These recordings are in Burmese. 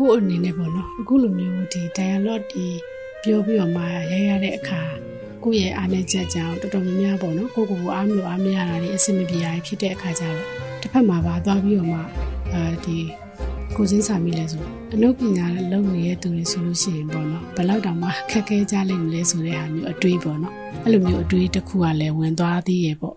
ကို့အနေနဲ့ပေါ့နော်အခုလိုမျိုးဒီ dialogue ဒီပြောပြီးတော့မှရရတဲ့အခါကိုယ့်ရဲ့အားနည်းချက်ကြောင့်တော်တော်များများပေါ့နော်ကိုကိုကိုအားမလို့အားမရတာတွေအဆင်မပြေရဖြစ်တဲ့အခါကျတော့တစ်ဖက်မှာပါသွားပြီးတော့မှအဲဒီကိုစင်းစာမိလဲဆိုအနုပညာလုပ်နေတဲ့သူတွေဆိုလို့ရှိရင်ပေါ့နော်ဘယ်လောက်တောင်မှခက်ခဲကြလိမ့်မလဲဆိုတဲ့ဟာမျိုးအတွေးပေါ့နော်အဲ့လိုမျိုးအတွေးတစ်ခုကလည်းဝင်သွားသေးရဲ့ပေါ့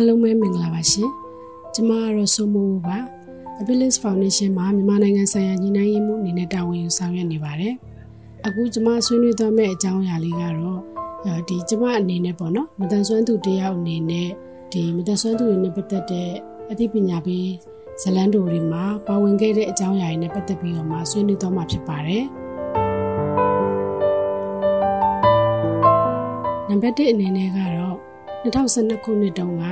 အားလုံးပဲမင်္ဂလာပါရှင်။ကျမကတော့စိုးမိုးပါ။ Abilis Foundation မှာမြန်မာနိုင်ငံဆိုင်ရာညီနိုင်ရေးမှုအနေနဲ့တာဝန်ယူဆောင်ရွက်နေပါတယ်။အခုကျမဆွေးနွေးသွားမယ့်အကြောင်းအရာလေးကတော့ဒီကျမအနေနဲ့ပေါ့နော်မတန်ဆွမ်းသူတယောက်အနေနဲ့ဒီမတန်ဆွမ်းသူတွေနဲ့ပတ်သက်တဲ့အသိပညာပေးဇလန်းတိုတွေမှာပါဝင်ခဲ့တဲ့အကြောင်းအရာတွေနဲ့ပတ်သက်ပြီးတော့မှဆွေးနွေးသွားမှာဖြစ်ပါတယ်။နံပါတ်1အနေနဲ့ကတော့ 2012ခုနှစ်တုန်းက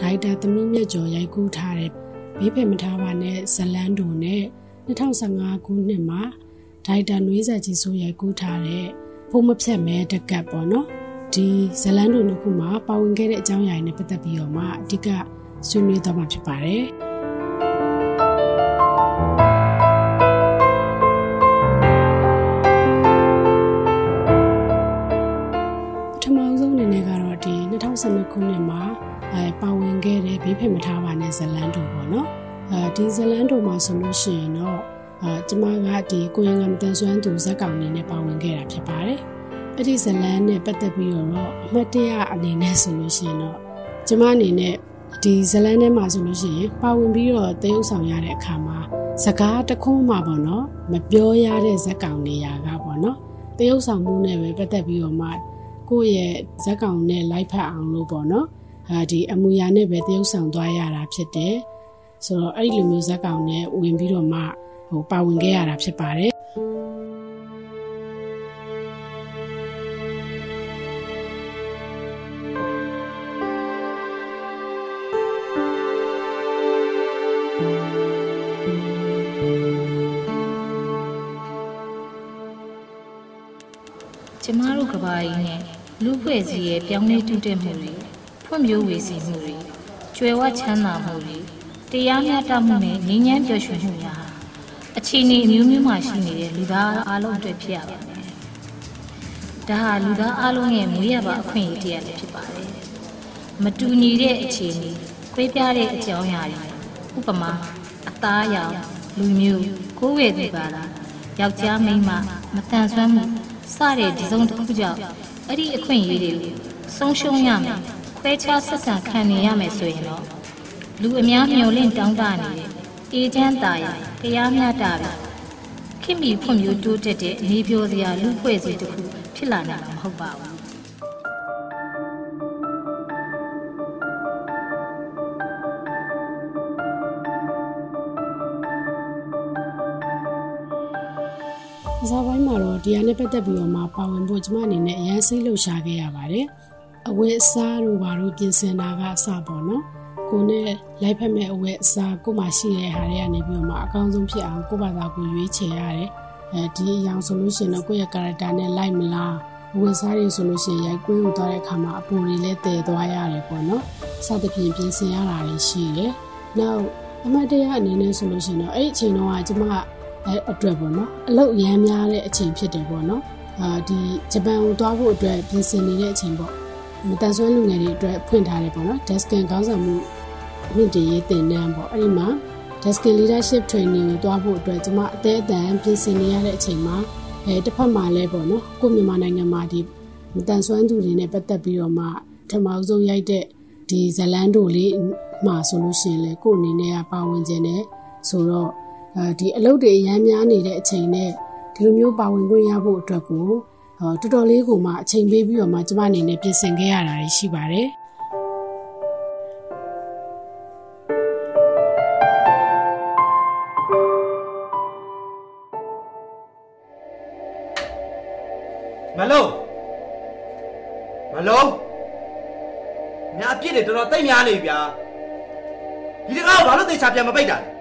ဒိုက်တာသမီးမြတ်ကျော်ရိုက်ကူးထားတဲ့ဘေးဖယ်မထားပါနဲ့ဇလန်းတူနဲ့2015ခုနှစ်မှာဒိုက်တာနွေးဆက်ကြီးဆိုရိုက်ကူးထားတဲ့ဖုံးမဖြတ်မဲတကတ်ပေါ့နော်ဒီဇလန်းတူနှစ်ခုမှာပါဝင်ခဲ့တဲ့အကြောင်းအရာတွေနဲ့ပတ်သက်ပြီးတော့မှအဓိကဆွေးနွေးသွားမှာဖြစ်ပါတယ် 2012ခုနှစ်မှာအဲပါဝင်ခဲ့တဲ့ဘေးဖက်မထားပါနဲ့ဇလန်တိုပေါ့နော်အဲဒီဇလန်တိုမှာဆိုလို့ရှိရင်တော့အဲကျမကဒီကိုရင်ကမတန်ဆွမ်းသူဇက်ကောင်နေနဲ့ပါဝင်ခဲ့တာဖြစ်ပါတယ်အဲ့ဒီဇလန်နဲ့ပတ်သက်ပြီးတော့အမှတ်တရအနေနဲ့ဆိုလို့ရှိရင်တော့ကျမအနေနဲ့ဒီဇလန်ထဲမှာဆိုလို့ရှိရင်ပါဝင်ပြီးတော့တရုပ်ဆောင်ရတဲ့အခါမှာစကားတခွန်းမှပေါ့နော်မပြောရတဲ့ဇက်ကောင်နေရာကပေါ့နော်တရုပ်ဆောင်မှုနဲ့ပဲပတ်သက်ပြီးတော့မှ ကိုယ့်ရဲ့ဇက်ကောင်နဲ့လိုက်ဖက်အောင်လို့ပေါ့နော်ဟာဒီအမူအရာနဲ့ပဲတရုပ်ဆောင်သွားရတာဖြစ်တယ်ဆိုတော့အဲ့ဒီလိုမျိုးဇက်ကောင်နဲ့ဝင်ပြီးတော့မှဟိုပါဝင်ခဲ့ရတာဖြစ်ပါတယ် ဖွဲ့စည်းရဲ့ပြောင်းလဲတူးတက်မှုတွေဖွံ့ဖြိုးဝေစီမှုတွေကျွယ်ဝချမ်းသာမှုတွေတရားမျှတမှုနဲ့ငြိမ်းချမ်းပျော်ရွှင်မှုများအခြေအနေအမျိုးမျိုးမှာရှိနေတဲ့လူသားအားလုံးအတွက်ဖြစ်ရပါမယ်။ဒါဟာလူသားအားလုံးရဲ့မွေးရပါအခွင့်အရေးတရားလည်းဖြစ်ပါတယ်။မတူညီတဲ့အခြေအနေခွဲပြားတဲ့အကြောင်းအရာတွေဥပမာအသားအရောင်လူမျိုးကိုယ်ဝေသူပါလားယောက်ျားမိန်းမမတန်ဆွမ်းမှုစတဲ့ဒီစုံတစ်ခုကြောင့် အဲ့ဒီအခွင့်အရေးတွေကိုဆုံးရှုံးရမယ်ခွဲခြားဆက်ဆံခံနေရမယ်ဆိုရင်တော့လူအများမျှော်လင့်တောင်းတနေတဲ့အေဂျင့်တာရတရားမျှတပြီးခင်မီဖွံ့ဖြိုးတိုးတက်တဲ့နေပြောစရာလူဖွဲ့စည်းတစ်ခုဖြစ်လာနိုင်မှာမဟုတ်ပါဘူး စားပိုင်းမှာတော့ဒီဟာနဲ့ပတ်သက်ပြီးတော့မှပါဝင်ဖို့ကျမအနေနဲ့အရန်စိတ်လှုပ်ရှားခဲ့ရပါတယ်။အဝတ်အစားတို့ဘာလို့ပြင်ဆင်တာကအစပေါ့နော်။ကိုနဲ့လိုက်ဖက်မဲ့အဝတ်အစားကိုမှရှိတဲ့ဟာတွေကနေပြီးတော့မှအကောင်းဆုံးဖြစ်အောင်ကိုယ့်ဘာသာကိုရွေးချယ်ရတယ်။အဲဒီအရောင်ဆိုလို့ရှိရင်တော့ကိုယ့်ရဲ့ character နဲ့လိုက်မလားအဝတ်စားတွေဆိုလို့ရှိရင်ရိုက်ကွေးကိုသွားတဲ့အခါမှာအပူတွေလည်းတည်သွားရတယ်ပေါ့နော်စသဖြင့်ပြင်ဆင်ရတာတွေရှိတယ်နောက်အမတ်တရားအနေနဲ့ဆိုလို့ရှိရင်တော့အဲ့ဒီအချိန်တော့ကကျမ အဲအတွက်ပေါ့နော်အလုပ်ရမ်းများတဲ့အချိန်ဖြစ်တယ်ပေါ့နော်အာဒီဂျပန်ကိုသွားဖို့အတွက်ပြင်ဆင်နေတဲ့အချိန်ပေါ့မတန်ဆွမ်းလူငယ်တွေအတွက်ဖွင့်ထားတယ်ပေါ့နော် Deskin ကောင်းဆောင်မှုမြင့်တင်ရေးသင်တန်းပေါ့အဲ့ဒီမှာ Deskin Leadership Training ကိုသွားဖို့အတွက်ကျမအသေးအတန်ပြင်ဆင်နေရတဲ့အချိန်မှာအဲတစ်ဖက်မှာလည်းပေါ့နော်ကိုမြန်မာနိုင်ငံမှာဒီမတန်ဆွမ်းသူတွေနဲ့ပတ်သက်ပြီးတော့မှထမအောင်ဆုံးရိုက်တဲ့ဒီဇလန်တို့လေးမှာဆိုလို့ရှိရင်လေကိုအနေနဲ့ကပါဝင်ခြင်းနဲ့ဆိုတော့အဲ ဒီအလုပ်တွေအများများနေတဲ့အချိန်နဲ့ဒီလိုမျိုးပါဝင်ခွင့်ရဖို့အတွက်ကိုတော်တော်လေးကိုမှအချိန်ပေးပြီးတော့မှကျမအနေနဲ့ပြင်ဆင်ခဲ့ရတာရှိပါတယ်မလုံးမလုံးညာအပြစ်တွေတော်တော်တိတ်များနေဗျာဒီတကားကိုဘာလို့သေချာပြန်မပိတ်တာလဲ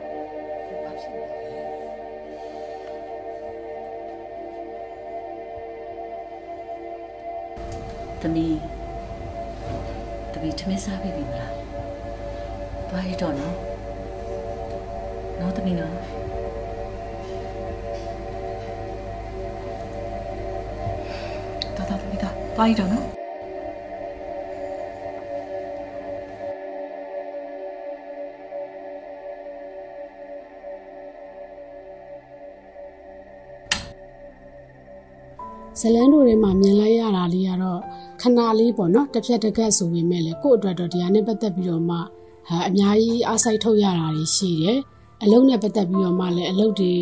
သမီးသမီးထမင်းစားပြီပြီမလားသွားရတော့နော်နော်သမီးနော်တော်တော်သမီးသားသွားရတော့နော်ဇလန်းတို့ထဲမှာမြင်လိုက်ရတာလေးကတော့ ခဏလေးပေါ့နော်တစ်ဖြက်တစ်ခက်ဆိုပေမဲ့လေကို့အတွက်တော့ဒီဟာနဲ့ပတ်သက်ပြီးတော့မှဟာအများကြီးအားစိုက်ထုတ်ရတာတွေရှိတယ်အလုံးနဲ့ပတ်သက်ပြီးတော့မှလည်းအလုပ်တွေ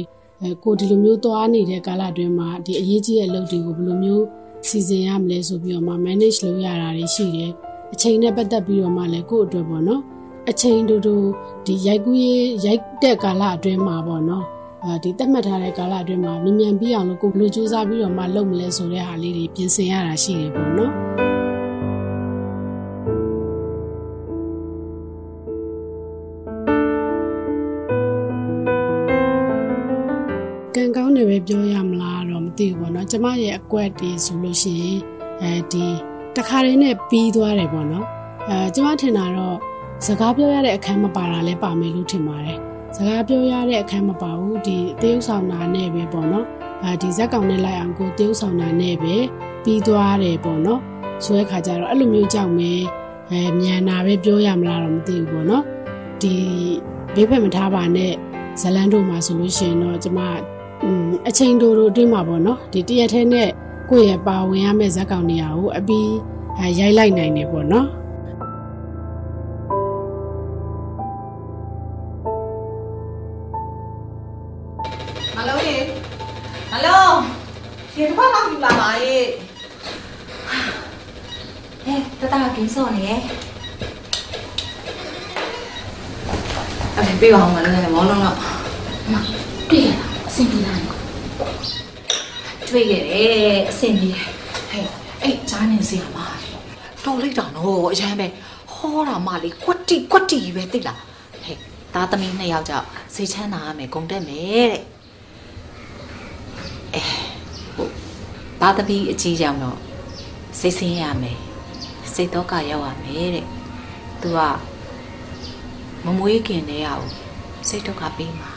ကိုဒီလိုမျိုးသွားနေတဲ့ကာလအတွင်းမှာဒီအရေးကြီးတဲ့အလုပ်တွေကိုဘယ်လိုမျိုးစီစဉ်ရမလဲဆိုပြီးတော့မှ manage လုပ်ရတာတွေရှိတယ်အချိန်နဲ့ပတ်သက်ပြီးတော့မှလည်းကို့အတွက်ပေါ့နော်အချိန်တူတူဒီရိုက်ကူးရေးရိုက်တဲ့ကာလအတွင်းမှာပေါ့နော်အဲ ဒီတက်မှတ်ထားတဲ့ကာလအတွင်းမှာမြန်မြန်ပြီးအောင်လို့ကိုဘယ်လိုစူးစမ်းပြီးတော့မှလုပ်မလဲဆိုတဲ့ဟာလေးတွေပြင်ဆင်ရတာရှိတယ်ပေါ့နော်ကံကောင်းတယ်ပဲပြောရမလားတော့မသိဘူးပေါ့နော်ကျမရဲ့အကွက်တွေဆိုလို့ရှိရင်အဲဒီတခါတည်းနဲ့ပြီးသွားတယ်ပေါ့နော်အဲကျမထင်တာတော့စကားပြောရတဲ့အခန်းမပါတာလည်းပါမယ်လို့ထင်ပါတယ် စကားပြောရတဲ့အခန်းမပါဘူးဒီတရုပ်ဆောင်တာနဲ့ပဲပေါ့နော်အဲဒီဇက်ကောင်နဲ့လိုက်အောင်ကိုတရုပ်ဆောင်တာနဲ့ပဲပြီးသွားတယ်ပေါ့နော်ဆိုတဲ့ခါကျတော့အဲ့လိုမျိုးကြောင့်ပဲအဲမြန်နာပဲပြောရမလားတော့မသိဘူးပေါ့နော်ဒီဘေးဖက်မထားပါနဲ့ဇလန်တို့မှာဆိုလို့ရှိရင်တော့ကျမအချိန်တိုတိုအတွင်းမှာပေါ့နော်ဒီတရက်ထဲနဲ့ကိုယ့်ရဲ့ပါဝင်ရမယ့်ဇက်ကောင်နေရာကိုအပြီးရိုက်လိုက်နိုင်တယ်ပေါ့နော် ပဲသိလားဟဲ့သားသမီးနှစ်ယောက်ကြောင့်စိတ်ချမ်းသာရမယ်ဂုံတက်မယ်တဲ့အဲဟုတ်သားသမီးအကြီးကြောင့်တော့စိတ်ဆင်းရမယ်စိတ်တော့ကရောက်ရမယ်တဲ့သူကမမွေးခင်တည်းရအောင်စိတ်ဒုက္ခပေးမှာ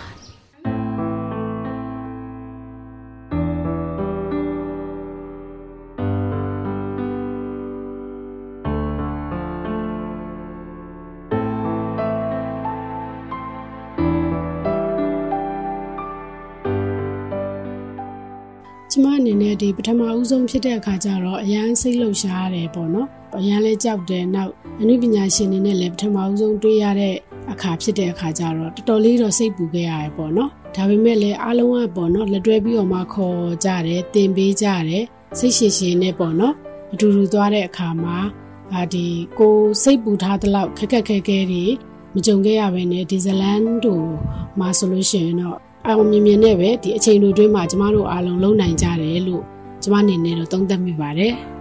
ပထမဦးဆုံးဖြစ်တဲ့အခါကျတော့အရန်စိတ်လှုပ်ရှားရတယ်ပေါ့နော်အရန်လဲကြောက်တယ်နောက်အနုပညာရှင်တွေနဲ့လည်းပထမဦးဆုံးတွေ့ရတဲ့အခါဖြစ်တဲ့အခါကျတော့တော်တော်လေးတော့စိတ်ပူခဲ့ရတယ်ပေါ့နော်ဒါပေမဲ့လည်းအားလုံးကပေါ့နော်လက်တွဲပြီးတော့မှခေါ်ကြတယ်တင်ပေးကြတယ်စိတ်ရှည်ရှည်နဲ့ပေါ့နော်အတူတူသွားတဲ့အခါမှာအာဒီကိုစိတ်ပူထားတဲ့လောက်ခက်ခက်ခဲခဲတွေမကြုံခဲ့ရဘဲနဲ့ဒီဇလန်တို့မှာဆိုလို့ရှိရင်တော့အောင်မြင်မြင်နဲ့ပဲဒီအချိန်တို့တွင်းမှာကျမတို့အားလုံးလုံနိုင်ကြတယ်လို့ ကျမအနေနဲ့တော့သုံးသပ်မိပါတယ်။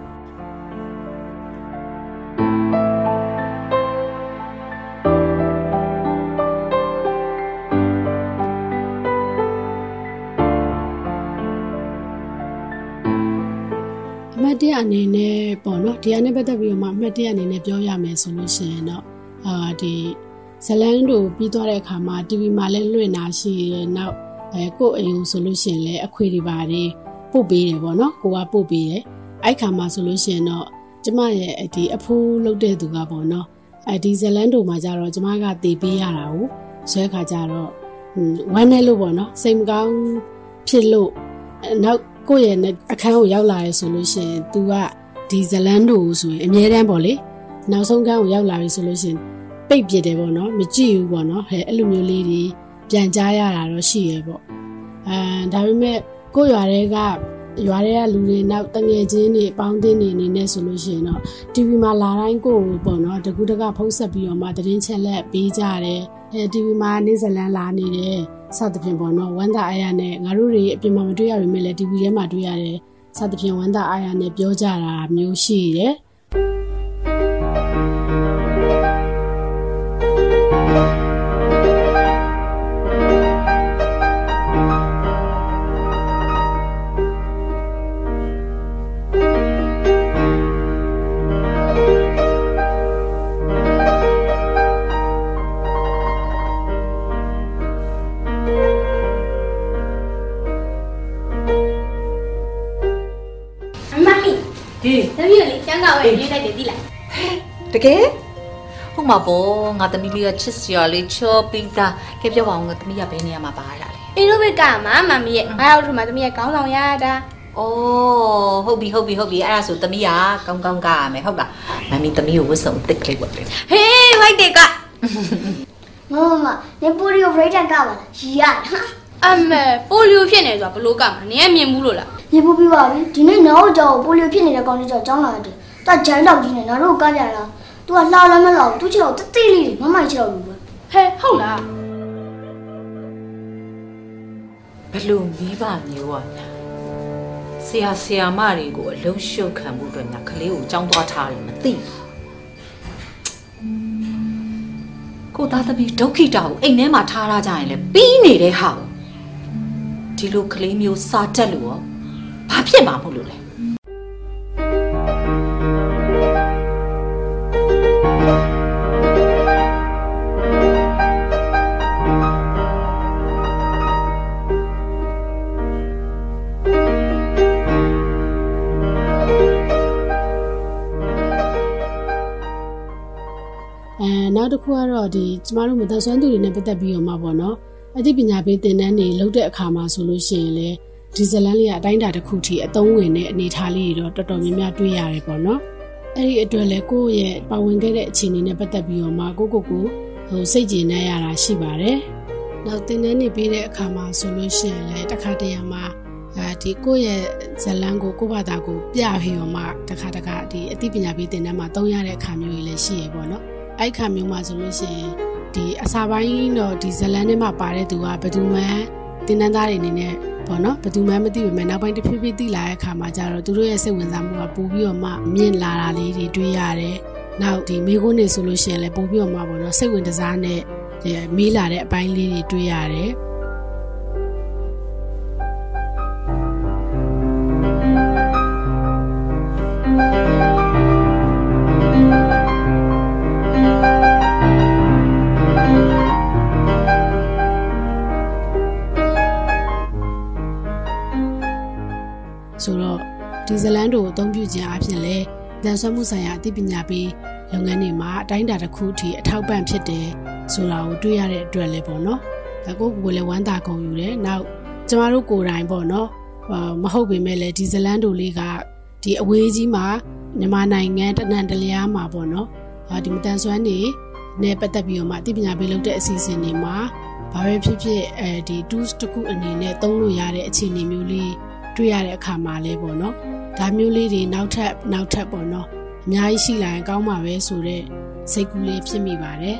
အမတ်တတ်တရအနေနဲ့ပေါ့နော်ဒီအနဲ့ပတ်သက်ပြီးတော့မှအမှတ်တရအနေနဲ့ပြောရမယ်ဆိုလို့ရှိရင်တော့အာဒီဇလန်းတို့ပြီးသွားတဲ့အခါမှာ TV မှာလည်းလွှင့်တာရှိရဲ့နောက်အဲကို့အိမ်ကိုဆိုလို့ရှိရင်လည်းအခွေတွေပါတယ် ပို့ပေးတယ်ပေါ့နော်ကိုကပို့ပေးတယ်အဲ့ခါမှာဆိုလို့ရှိရင်တော့ကျမရဲ့ဒီအဖိုးလုပ်တဲ့သူကပေါ့နော်အဲဒီဇလန်းတို့မှာကြတော့ကျမကတည်ပေးရတာကိုဆွဲခါကြတော့ဝမ်းနေလို့ပေါ့နော်စိတ်မကောင်းဖြစ်လို့နောက်ကိုယ့်ရဲ့အခန်းကိုရောက်လာရဲဆိုလို့ရှိရင် तू ကဒီဇလန်းတို့ဆိုရင်အမြဲတမ်းပေါ့လေနောက်ဆုံးကန်းကိုရောက်လာပြီဆိုလို့ရှိရင်ပိတ်ပြစ်တယ်ပေါ့နော်မကြည့်ဘူးပေါ့နော်ဟဲ့အဲ့လိုမျိုးလေးတွေပြန်ကြားရတာတော့ရှိရဲ့ပေါ့အဲဒါပေမဲ့ ကိုယ့်ရွာတွေကရွာတွေကလူတွေနောက်တငယ်ချင်းတွေပေါင်းတင်နေနေနဲ့ဆိုလို့ရှိရင်တော့ TV မှာလာတိုင်းကိုပေါ့နော်တကူတကဖုံးဆက်ပြီးတော့မှသတင်းချက်လက်ပေးကြတယ်အဲ TV မှာနေဇလန်လာနေတယ်စသဖြင့်ပေါ့နော်ဝမ်းသာအားရနဲ့ငါတို့တွေအပြင်မှာမတွေ့ရပေမဲ့လည်း TV ထဲမှာတွေ့ရတယ်စသဖြင့်ဝမ်းသာအားရနဲ့ပြောကြတာမျိုးရှိတယ် တကယ်ဟုတ်မှာပေါ့ငါသမီးလေးကချစ်စရာလေးချောပြီးသားကဲပြောပါအောင်ငါသမီးကဘယ်နေရာမှာပါရတာလဲအင်ဒိုဘစ်ကမှာမမီရဲ့ငါရောက်ထမှာသမီးရဲ့ခေါင်းဆောင်ရတာ။အော်ဟုတ်ပြီဟုတ်ပြီဟုတ်ပြီအဲ့ဒါဆိုသမီးကကောင်းကောင်းကရမယ်ဟုတ်လား။မမီသမီးကိုဝတ်စုံတစ်ကလေးပေါ့လေဟေးဝိုက်တယ်ကမမမနေပိုလီယိုဘရိတ်တန်ကပါလားရီရဟာအမေပိုလီယိုဖြစ်နေဆိုတာဘလို့ကမှာနင်ကမြင်ဘူးလို့လားနေပို့ပြီးပါပြီဒီနေ့နောက်ကြောင်ပိုလီယိုဖြစ်နေတဲ့ကောင်လေးကြောင့်ကျောင်းလာတယ်သူကဂျန်တော့ကြီးနေနောက်တော့ကကြတာ သူကလှလည်းမလှဘူးသူချေတော့တတိလေးတွေမမိုက်ချေတော့ဘူးပဲဟဲဟုတ်လား။ဘလို့မိဘမျိုးอ่ะဆရာဆရာမတွေကိုအလုံးရှုပ်ခံမှုအတွက်ညာကလေးကိုကြောင်းသွားထားတယ်မသိဘူး။ကိုသားသမီးဒုက္ခိတာကိုအိမ်ထဲမှာထားရကြရင်လေပြီးနေတဲ့ဟာကိုဒီလိုကလေးမျိုးစာတက်လို့ရောဘာဖြစ်မှာမဟုတ်လို့လဲ နောက်တစ်ခုကတော့ဒီကျမတို့မသက်ဆွမ်းသူတွေနဲ့ပတ်သက်ပြီးတော့မှပေါ့နော်အသိပညာပေးသင်တန်းတွေလုပ်တဲ့အခါမှာဆိုလို့ရှိရင်လေဒီဇလန်လေးကအတိုင်းအတာတစ်ခုထိအသုံးဝင်တဲ့အနေအထားလေးတွေတော့တော်တော်များများတွေ့ရတယ်ပေါ့နော်အဲ့ဒီအတွက်လဲကိုယ့်ရဲ့ပါဝင်ခဲ့တဲ့အခြေအနေနဲ့ပတ်သက်ပြီးတော့မှကိုကိုကိုဟိုစိတ်ကြည်နေရတာရှိပါတယ်နောက်သင်တန်းတွေပေးတဲ့အခါမှာဆိုလို့ရှိရင်လေတစ်ခါတရံမှာအဲဒီကိုယ့်ရဲ့ဇလန်ကိုကိုယ့်ဘာသာကိုပြပြီးတော့မှတစ်ခါတခါဒီအသိပညာပေးသင်တန်းမှာသုံးရတဲ့အခါမျိုးတွေလည်းရှိရပေါ့နော် အဲ့ခါမျိုးမှာဆိုလို့ရှိရင်ဒီအစာပိုင်းတော့ဒီဇလန်ထဲမှာပါတဲ့သူကဘယ်သူမှတင်းတန်းသားတွေအနေနဲ့ပေါ့နော်ဘယ်သူမှမသိပေမဲ့နောက်ပိုင်းတစ်ဖြည်းဖြည်းသိလာတဲ့အခါမှာကျတော့သူတို့ရဲ့စိတ်ဝင်စားမှုကပိုပြီးတော့မှမြင့်လာတာလေးတွေတွေ့ရတယ်။နောက်ဒီမိကုန်းနေဆိုလို့ရှိရင်လည်းပိုပြီးတော့မှပေါ့နော်စိတ်ဝင်စားနဲ့ဒီမေးလာတဲ့အပိုင်းလေးတွေတွေ့ရတယ်။ ဇလန်တို့ကိုအသုံးပြုခြင်းအပြင်လဲတန်ဆွမ်းမှုဆိုင်ရာအသိပညာပေးလုပ်ငန်းတွေမှာအတိုင်းအတာတစ်ခုအထိအထောက်ပံ့ဖြစ်တယ်ဆိုတာကိုတွေ့ရတဲ့အတွက်လဲပေါ့နော်ဒါကိုကိုယ်လည်းဝမ်းသာကုန်ယူတယ်နောက်ကျမတို့ကိုယ်တိုင်ပေါ့နော်အာမဟုတ်ပေမဲ့လည်းဒီဇလန်တို့လေးကဒီအဝေးကြီးမှာမြန်မာနိုင်ငံတနန်တလျားမှာပေါ့နော်အာဒီမတန်ဆွမ်းနေနဲ့ပတ်သက်ပြီးတော့မှအသိပညာပေးလုပ်တဲ့အစီအစဉ်တွေမှာဘာပဲဖြစ်ဖြစ်အဲဒီ tools တစ်ခုအနေနဲ့သုံးလို့ရတဲ့အခြေအနေမျိုးလေးတွေ့ရတဲ့အခါမှာလဲပေါ့နော် ဒါမျိုးလေးတွေနောက်ထပ်နောက်ထပ်ပေါ့နော်အများကြီးရှိလာရင်ကောင်းပါပဲဆိုတော့စိတ်ကူးလေးဖြစ်မိပါတယ်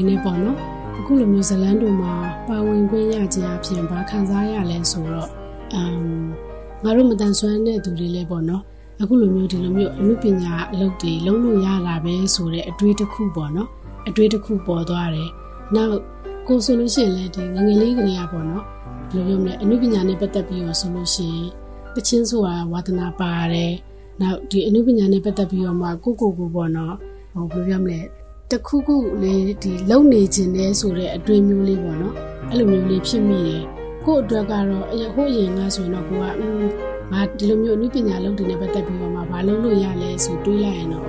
အနေနဲ့ပေါ့နော်အခုလိုမျိုးဇလန်းတို့မှာပါဝင်ခွင့်ရခြင်းအပြင်ဘာခံစားရလဲဆိုတော့အမ်ငါတို့မတန်ဆွမ်းတဲ့သူတွေလည်းပေါ့နော်အခုလိုမျိုးဒီလိုမျိုးအမှုပညာအလုပ်တွေလုံးလို့ရတာပဲဆိုတဲ့အတွေ့တစ်ခုပေါ့နော်အတွေ့တစ်ခုပေါ်သွားတယ်နောက်ကိုဆိုလို့ရှိရင်လည်းဒီငငယ်လေးကလေးอ่ะပေါ့နော်ဘယ်လိုပြောမလဲအမှုပညာနဲ့ပတ်သက်ပြီးတော့ဆိုလို့ရှိရင်တချင်းဆိုတာဝါသနာပါတယ်နောက်ဒီအမှုပညာနဲ့ပတ်သက်ပြီးတော့မှကိုကိုကိုပေါ့နော်ဟိုဘယ်လိုပြောမလဲ တခုခုလေးဒီလုံနေခြင်းနဲ့ဆိုတဲ့အတွေ့မျိုးလေးပေါ့နော်အဲ့လိုမျိုးလေးဖြစ်မိတယ်ကို့အတွက်ကတော့အဟိုအရင်ကဆိုရင်တော့ကိုကအင်းငါဒီလိုမျိုးအနုပညာလုပ်တင်နဲ့ပတ်သက်ပြီးတော့မှဘာလုပ်လို့ရလဲဆိုတွေးလိုက်ရင်တော့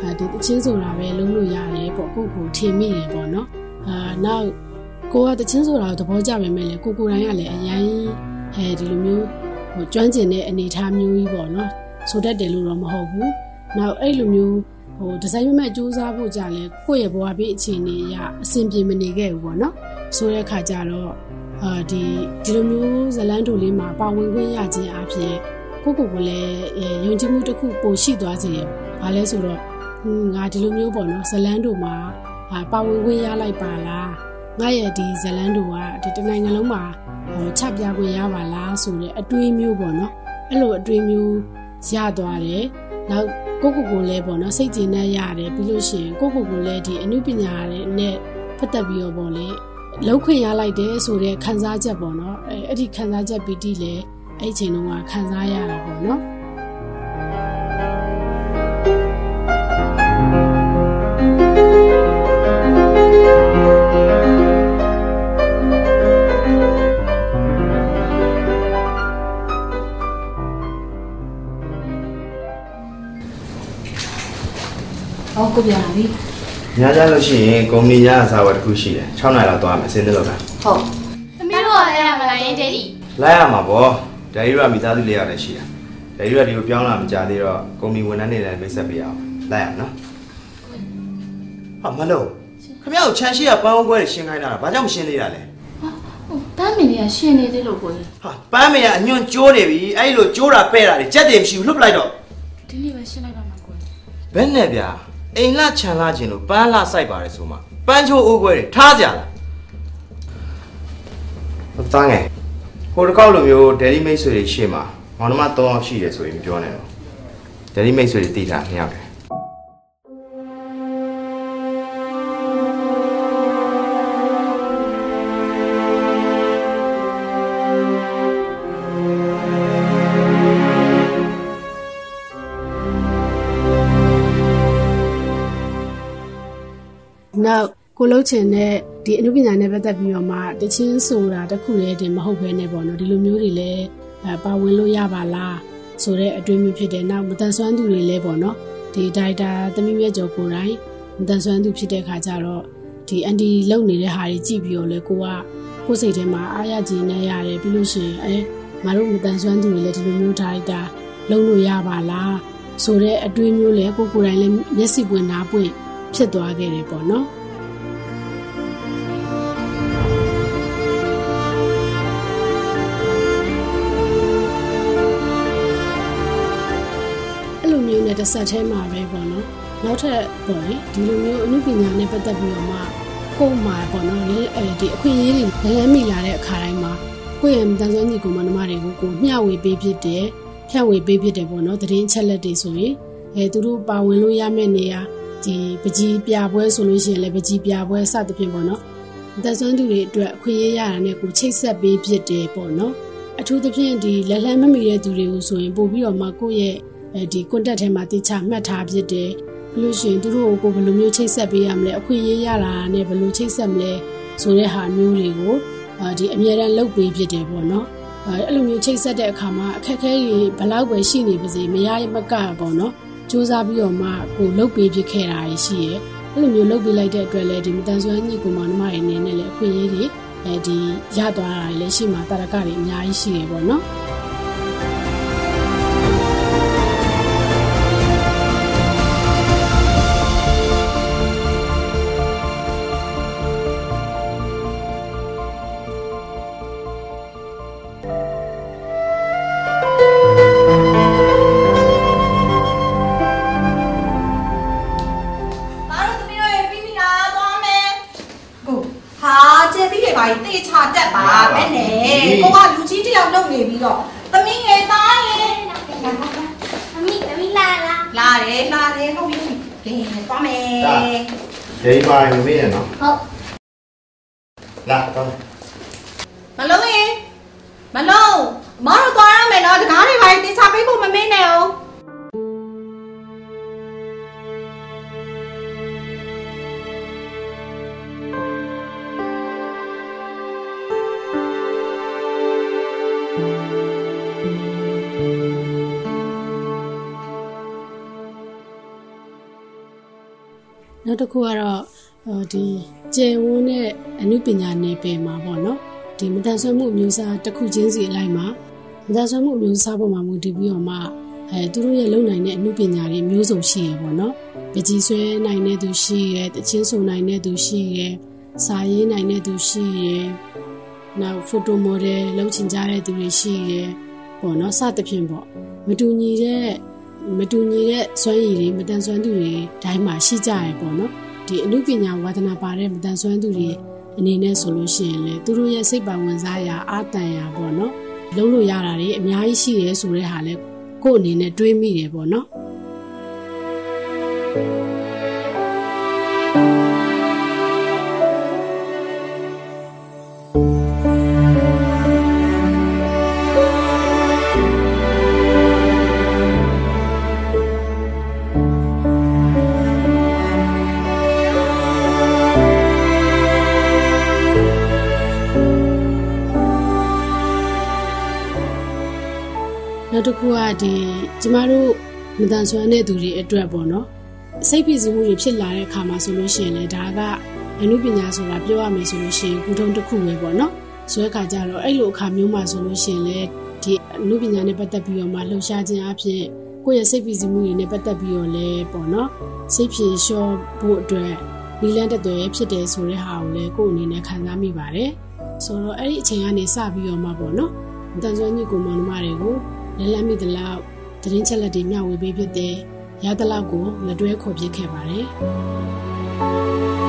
အဲဒီတချင်းဆိုတာပဲလုပ်လို့ရတယ်ပေါ့ကိုကိုထင်မိတယ်ပေါ့နော်အာနောက်ကိုကတချင်းဆိုတာကိုသဘောကျပေမဲ့လေကိုကိုတိုင်းကလည်းအရင်အဲဒီလိုမျိုးဟိုကျွမ်းကျင်တဲ့အနေအထားမျိုးကြီးပေါ့နော်ဆိုတတ်တယ်လို့တော့မဟုတ်ဘူးနောက်အဲ့လိုမျိုး ဟိုဒီဇိုင်းမဲ့စူးစမ်းဖို့ကြလဲကိုယ့်ရဲ့ဘဝဘေးအခြေအနေအရအဆင်ပြေမနေခဲ့ဘူးပေါ့နော်ဆိုတဲ့အခါကျတော့အာဒီဒီလိုမျိုးဇလန်းတိုလေးမှာပါဝင်ခွင့်ရခြင်းအပြင်ကိုကိုကိုလည်းယုံကြည်မှုတစ်ခုပိုရှိသွားစေတယ်။ဘာလဲဆိုတော့ငါဒီလိုမျိုးပေါ့နော်ဇလန်းတိုမှာပါဝင်ခွင့်ရလိုက်ပါလား။ငါရဲ့ဒီဇလန်းတိုကဒီတနိုင်ငံလုံးမှာဟိုချပြခွင့်ရပါလားဆိုတဲ့အတွေးမျိုးပေါ့နော်။အဲ့လိုအတွေးမျိုးရသွားတယ်။နောက် ကိုကိုကိုလည်းပေါ့နော်စိတ်ကြည်နဲ့ရတယ်ပြီးလို့ရှိရင်ကိုကိုကိုလည်းဒီအမှုပညာနဲ့ပတ်သက်ပြီးတော့ပေါ့လေလောက်ခွင့်ရလိုက်တယ်ဆိုတဲ့ခံစားချက်ပေါ့နော်အဲအဲ့ဒီခံစားချက်ပီတိလည်းအဲ့ဒီချိန်တုန်းကခံစားရတာပေါ့နော် ဟောကိုပြန်လာပြီညကြလို့ရှိရင်ကုမ္ပဏီညအစားအဝတ်တစ်ခုရှိတယ်6နိုင်လောက်သွားမယ်စင်းသလောက်တာဟုတ်သမီးတို့ကလည်းရမလားယင်ဒက်ဒီလိုက်ရမှာပေါ့ဒယ်ရီကမိသားစုလေးရတယ်ရှိတာဒယ်ရီကဒီကိုပြောင်းလာမကြသေးတော့ကုမ္ပဏီဝန်ထမ်းတွေလည်းမိတ်ဆက်ပေးအောင်လိုက်ရအောင်နော်ဟာမလို့ခမရကိုချမ်းရှိရပန်းဝဲခွဲတွေရှင်းခိုင်းတာဘာကြောင့်မရှင်းသေးတာလဲတမ်းမင်းတွေကရှင်နေသေးလို့ကိုကြီးဟာပန်းမေကအညွန့်ကျိုးနေပြီအဲ့လိုကျိုးတာပဲ့တာတွေကြက်တယ်မရှိဘူးလှုပ်ပလိုက်တော့ဒီနေ့ပဲရှင်းလိုက်တော့မှာကိုကြီးဘယ်နဲ့ဗျာ အိမ်လခြံလာခြင်းလို့ပန်းလာစိုက်ပါတယ်ဆိုမှပန်းချိုးအိုးခွဲတွေထားကြလားဟုတ်သားငယ်ဟိုတစ်ခေါက်လိုမျိုးဒယ်ရီမိတ်ဆွေတွေရှေ့မှာမောင်နှမ၃ယောက်ရှိတယ်ဆိုရင်မပြောနဲ့တော့ဒယ်ရီမိတ်ဆွေတွေတည်တာနှစ်ယောက်တ က်ကိုလုံးချင်တဲ့ဒီအနုပညာနဲ့ပတ်သက်ပြီးတော့မှတချင်းဆိုတာတခုတည်းတင်မဟုတ်ဘဲနဲ့ပေါ့နော်ဒီလိုမျိုးတွေလည်းအဲပါဝင်လို့ရပါလားဆိုတဲ့အတွေ့အမျိုးဖြစ်တယ်နောက်မတန်ဆွမ်းသူတွေလည်းပေါ့နော်ဒီဒိုက်တာသမီးမြတ်ကျော်ကိုယ်တိုင်မတန်ဆွမ်းသူဖြစ်တဲ့ခါကျတော့ဒီအန်တီလုံနေတဲ့ဟာတွေကြည့်ပြီးတော့လေကိုကကိုယ်စိတ်ထဲမှာအားရခြင်းနဲ့ရတယ်ပြီးလို့ရှိရင်အဲငါတို့မတန်ဆွမ်းသူတွေလည်းဒီလိုမျိုးဒိုက်တာလုံလို့ရပါလားဆိုတဲ့အတွေ့အမျိုးလည်းကိုကိုယ်တိုင်လည်းမျက်စိပွင့်နားပွင့်ဖြစ်သွားခဲ့တယ်ပေါ့နော် ဆက်ထဲမှာပဲပေါ့နော်နောက်ထပ်ပေါ့လေဒီလိုမျိုးအမှုပညာနဲ့ပတ်သက်ပြီးတော့မှကိုယ်မှာပေါ့နော်လေအဲဒီအခွင့်အရေးတွေလမ်းမိလာတဲ့အခါတိုင်းမှာကိုယ့်ရဲ့တန်ဆွမ်းညီကောင်မနှမတွေကိုကိုမျှဝေပေးဖြစ်တယ်ဖြန့်ဝေပေးဖြစ်တယ်ပေါ့နော်သတင်းချက်လက်တွေဆိုရင်အဲသူတို့ပါဝင်လို့ရမယ့်နေရာဒီပကြီးပြပွဲဆိုလို့ရှိရင်လည်းပကြီးပြပွဲစသဖြင့်ပေါ့နော်တန်ဆွမ်းသူတွေအတွက်အခွင့်အရေးရတာနဲ့ကိုချိတ်ဆက်ပေးဖြစ်တယ်ပေါ့နော်အထူးသဖြင့်ဒီလက်လန်းမမီတဲ့သူတွေကိုဆိုရင်ပို့ပြီးတော့မှကိုယ့်ရဲ့ အဲဒီ contact ထဲမှာတိကျမှတ်ထားဖြစ်တယ်ပြီးလို့ရှိရင်သူတို့ကိုဘယ်လိုမျိုးချိတ်ဆက်ပေးရမလဲအခွင့်အရေးရလာတာနဲ့ဘယ်လိုချိတ်ဆက်မလဲဆိုတဲ့ဟာမျိုးတွေကိုဒီအမြဲတမ်းလုပ်ပေးဖြစ်တယ်ပေါ့နော်အဲအဲ့လိုမျိုးချိတ်ဆက်တဲ့အခါမှာအခက်အခဲတွေဘယ်လောက်ပဲရှိနေပါစေမရမကပေါ့နော်စူးစမ်းပြီးတော့မှကိုလုပ်ပေးဖြစ်ခဲ့တာရှိရဲအဲ့လိုမျိုးလုပ်ပေးလိုက်တဲ့အတွက်လည်းဒီမတန်ဆွမ်းညီကောင်မနှမတွေအနေနဲ့လည်းအခွင့်အရေးတွေအဲဒီရသွားတာတွေလည်းရှိမှာတရကတွေအများကြီးရှိရပေါ့နော်ငါတို့သမီးတို့ရေပြီးပြီ ဒေးပါမမေး နောက်တစ်ခုကတော့ဟိုဒီကျေဝန်းနဲ့အနုပညာနယ်ပယ်မှာပေါ့နော်ဒီမတန်ဆွမ်းမှုအမျိုးအစားတစ်ခုချင်းစီအလိုက်မှာမတန်ဆွမ်းမှုအမျိုးအစားပေါ်မှာမူတည်ပြီးတော့မှအဲသူတို့ရဲ့လုံနိုင်တဲ့အနုပညာတွေမျိုးစုံရှိရပေါ့နော်ပကြီးဆွဲနိုင်တဲ့သူရှိရတချင်းဆိုနိုင်တဲ့သူရှိရစာရေးနိုင်တဲ့သူရှိရနောက်ဖိုတိုမော်ဒယ်လုပ်ချင်ကြတဲ့သူတွေရှိရပေါ့နော်စသဖြင့်ပေါ့မတူညီတဲ့ မတူညီတဲ့စွမ်းရည်တွေမတန်ဆွမ်းသူတွေတိုင်းမှာရှိကြရပေါ့နော်ဒီအမှုပညာဝါသနာပါတဲ့မတန်ဆွမ်းသူတွေအနေနဲ့ဆိုလို့ရှိရင်လေသူတို့ရဲ့စိတ်ပါဝင်စားရာအာတန်ရာပေါ့နော်လုံးလို့ရတာတွေအများကြီးရှိရဲဆိုတဲ့ဟာလဲကိုယ့်အနေနဲ့တွေးမိတယ်ပေါ့နော် နောက်တစ်ခုကဒီကျမတို့မတန်ဆွမ်းတဲ့သူတွေအတွက်ပေါ့နော်စိတ်ဖိစီးမှုတွေဖြစ်လာတဲ့အခါမှာဆိုလို့ရှိရင်လေဒါကအနုပညာဆိုတာပြောရမယ်ဆိုလို့ရှိရင်ကုထုံးတစ်ခုပဲပေါ့နော်ဆိုတဲ့အခါကျတော့အဲ့လိုအခါမျိုးမှာဆိုလို့ရှိရင်လေဒီအနုပညာနဲ့ပတ်သက်ပြီးတော့မှလှုပ်ရှားခြင်းအဖြစ်ကိုယ့်ရဲ့စိတ်ဖိစီးမှုတွေနဲ့ပတ်သက်ပြီးတော့လေပေါ့နော်စိတ်ဖြေလျှော့ဖို့အတွက်နီလန်းတက်တယ်ဖြစ်တယ်ဆိုတဲ့ဟာကိုလေကိုယ့်အနေနဲ့ခံစားမိပါတယ်ဆိုတော့အဲ့ဒီအချိန်ကနေစပြီးတော့မှပေါ့နော်မတန်ဆွမ်းညစ်ကိုမောင်နှမတွေကို လက်လက်မိသလောက်သတင်းချက်လက်တွေမျှဝေပေးဖြစ်တယ်။ရသလောက်ကိုလက်တွဲခေါ်ပြခဲ့ပါတယ်။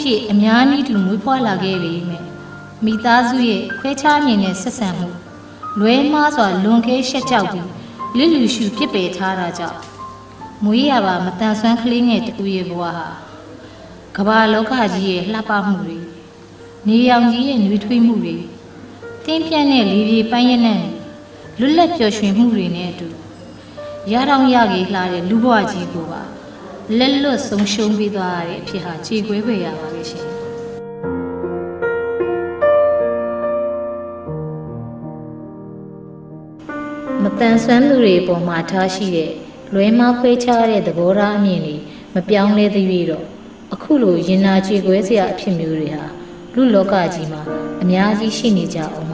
ဖြစ်အများနည်းတူမွေးဖွားလာခဲ့ပေမယ့်မိသားစုရဲ့ခွဲခြားမြင်တဲ့ဆက်ဆံမှုလွဲမှားစွာလွန်ကဲရှက်ကြောက်ပြီးလစ်လူရှုဖြစ်ပယ်ထားတာကြောင့်မွေးရပါမတန်ဆွမ်းကလေးငယ်တူရဲ့ဘဝဟာကမ္ဘာလောကကြီးရဲ့လှပမှုတွေနေရောင်ကြီးရဲ့နှွေးထွေးမှုတွေတင်းပြန့်တဲ့လေပြေပန်းရနံ့လွတ်လပ်ပျော်ရွှင်မှုတွေနဲ့အတူရတောင်ရကြီးလှတဲ့လူဘဝကြီးကိုပါ လက်လွတ်ဆုံးရှုံးပြီးသွားရတဲ့အဖြစ်ဟာခြေခွဲပဲရပါလိမ့်ရှင်မတန်ဆွမ်းသူတွေပေါ်မှာထားရှိတဲ့လွဲမောက်ခွဲခြားတဲ့သဘောထားအမြင်တွေမပြောင်းလဲသေးပြီးတော့အခုလိုရင်နာခြေခွဲစရာအဖြစ်မျိုးတွေဟာလူလောကကြီးမှာအများကြီးရှိနေကြအောင်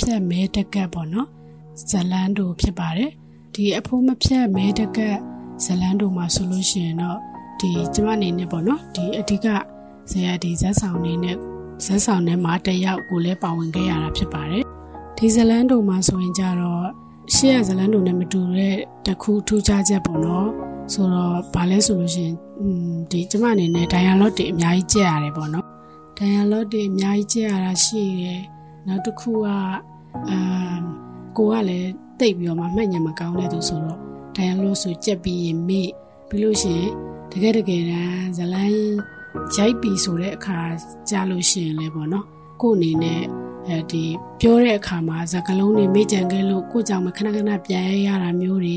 ဖိုးမဖြတ်မဲတက်ကတ်ပေါ့နော်ဇလန်တို့ဖြစ်ပါတယ်ဒီအဖိုးမဖြတ်မဲတက်ကတ်ဇလန်တို့မှာဆိုလို့ရှိရင်တော့ဒီကျမအနေနဲ့ပေါ့နော်ဒီအဓိကဇေယျဒီဇက်ဆောင်နေနဲ့ဇက်ဆောင်ထဲမှာတစ်ယောက်ကိုလည်းပါဝင်ခဲ့ရတာဖြစ်ပါတယ်ဒီဇလန်တို့မှာဆိုရင်ကြတော့ရှေ့ရဇလန်တို့နဲ့မတူတဲ့တစ်ခုထူးခြားချက်ပေါ့နော်ဆိုတော့ဘာလဲဆိုလို့ရှိရင်อืมဒီကျမအနေနဲ့ dialogue တွေအများကြီးကြက်ရတယ်ပေါ့နော် dialogue တွေအများကြီးကြည့်ရတာရှိတယ်။နောက်တစ်ခုက အမ်ကိုကလည်းတိတ်ပြီးတော့မှမှတ်ညံမကောင်းတဲ့သူဆိုတော့ dialogue ဆိုကြက်ပြီးရင်မေ့ပြီးလို့ရှိရင်တကယ်တကယ်တမ်းဇလန်းရိုက်ပြီးဆိုတဲ့အခါကြားလို့ရှိရင်လည်းပေါ့နော်ကို့အနေနဲ့အဲဒီပြောတဲ့အခါမှာဇကလုံးတွေမေ့ကြံခဲ့လို့ကို့ကြောင့်မခဏခဏပြန်ရရတာမျိုးတွေ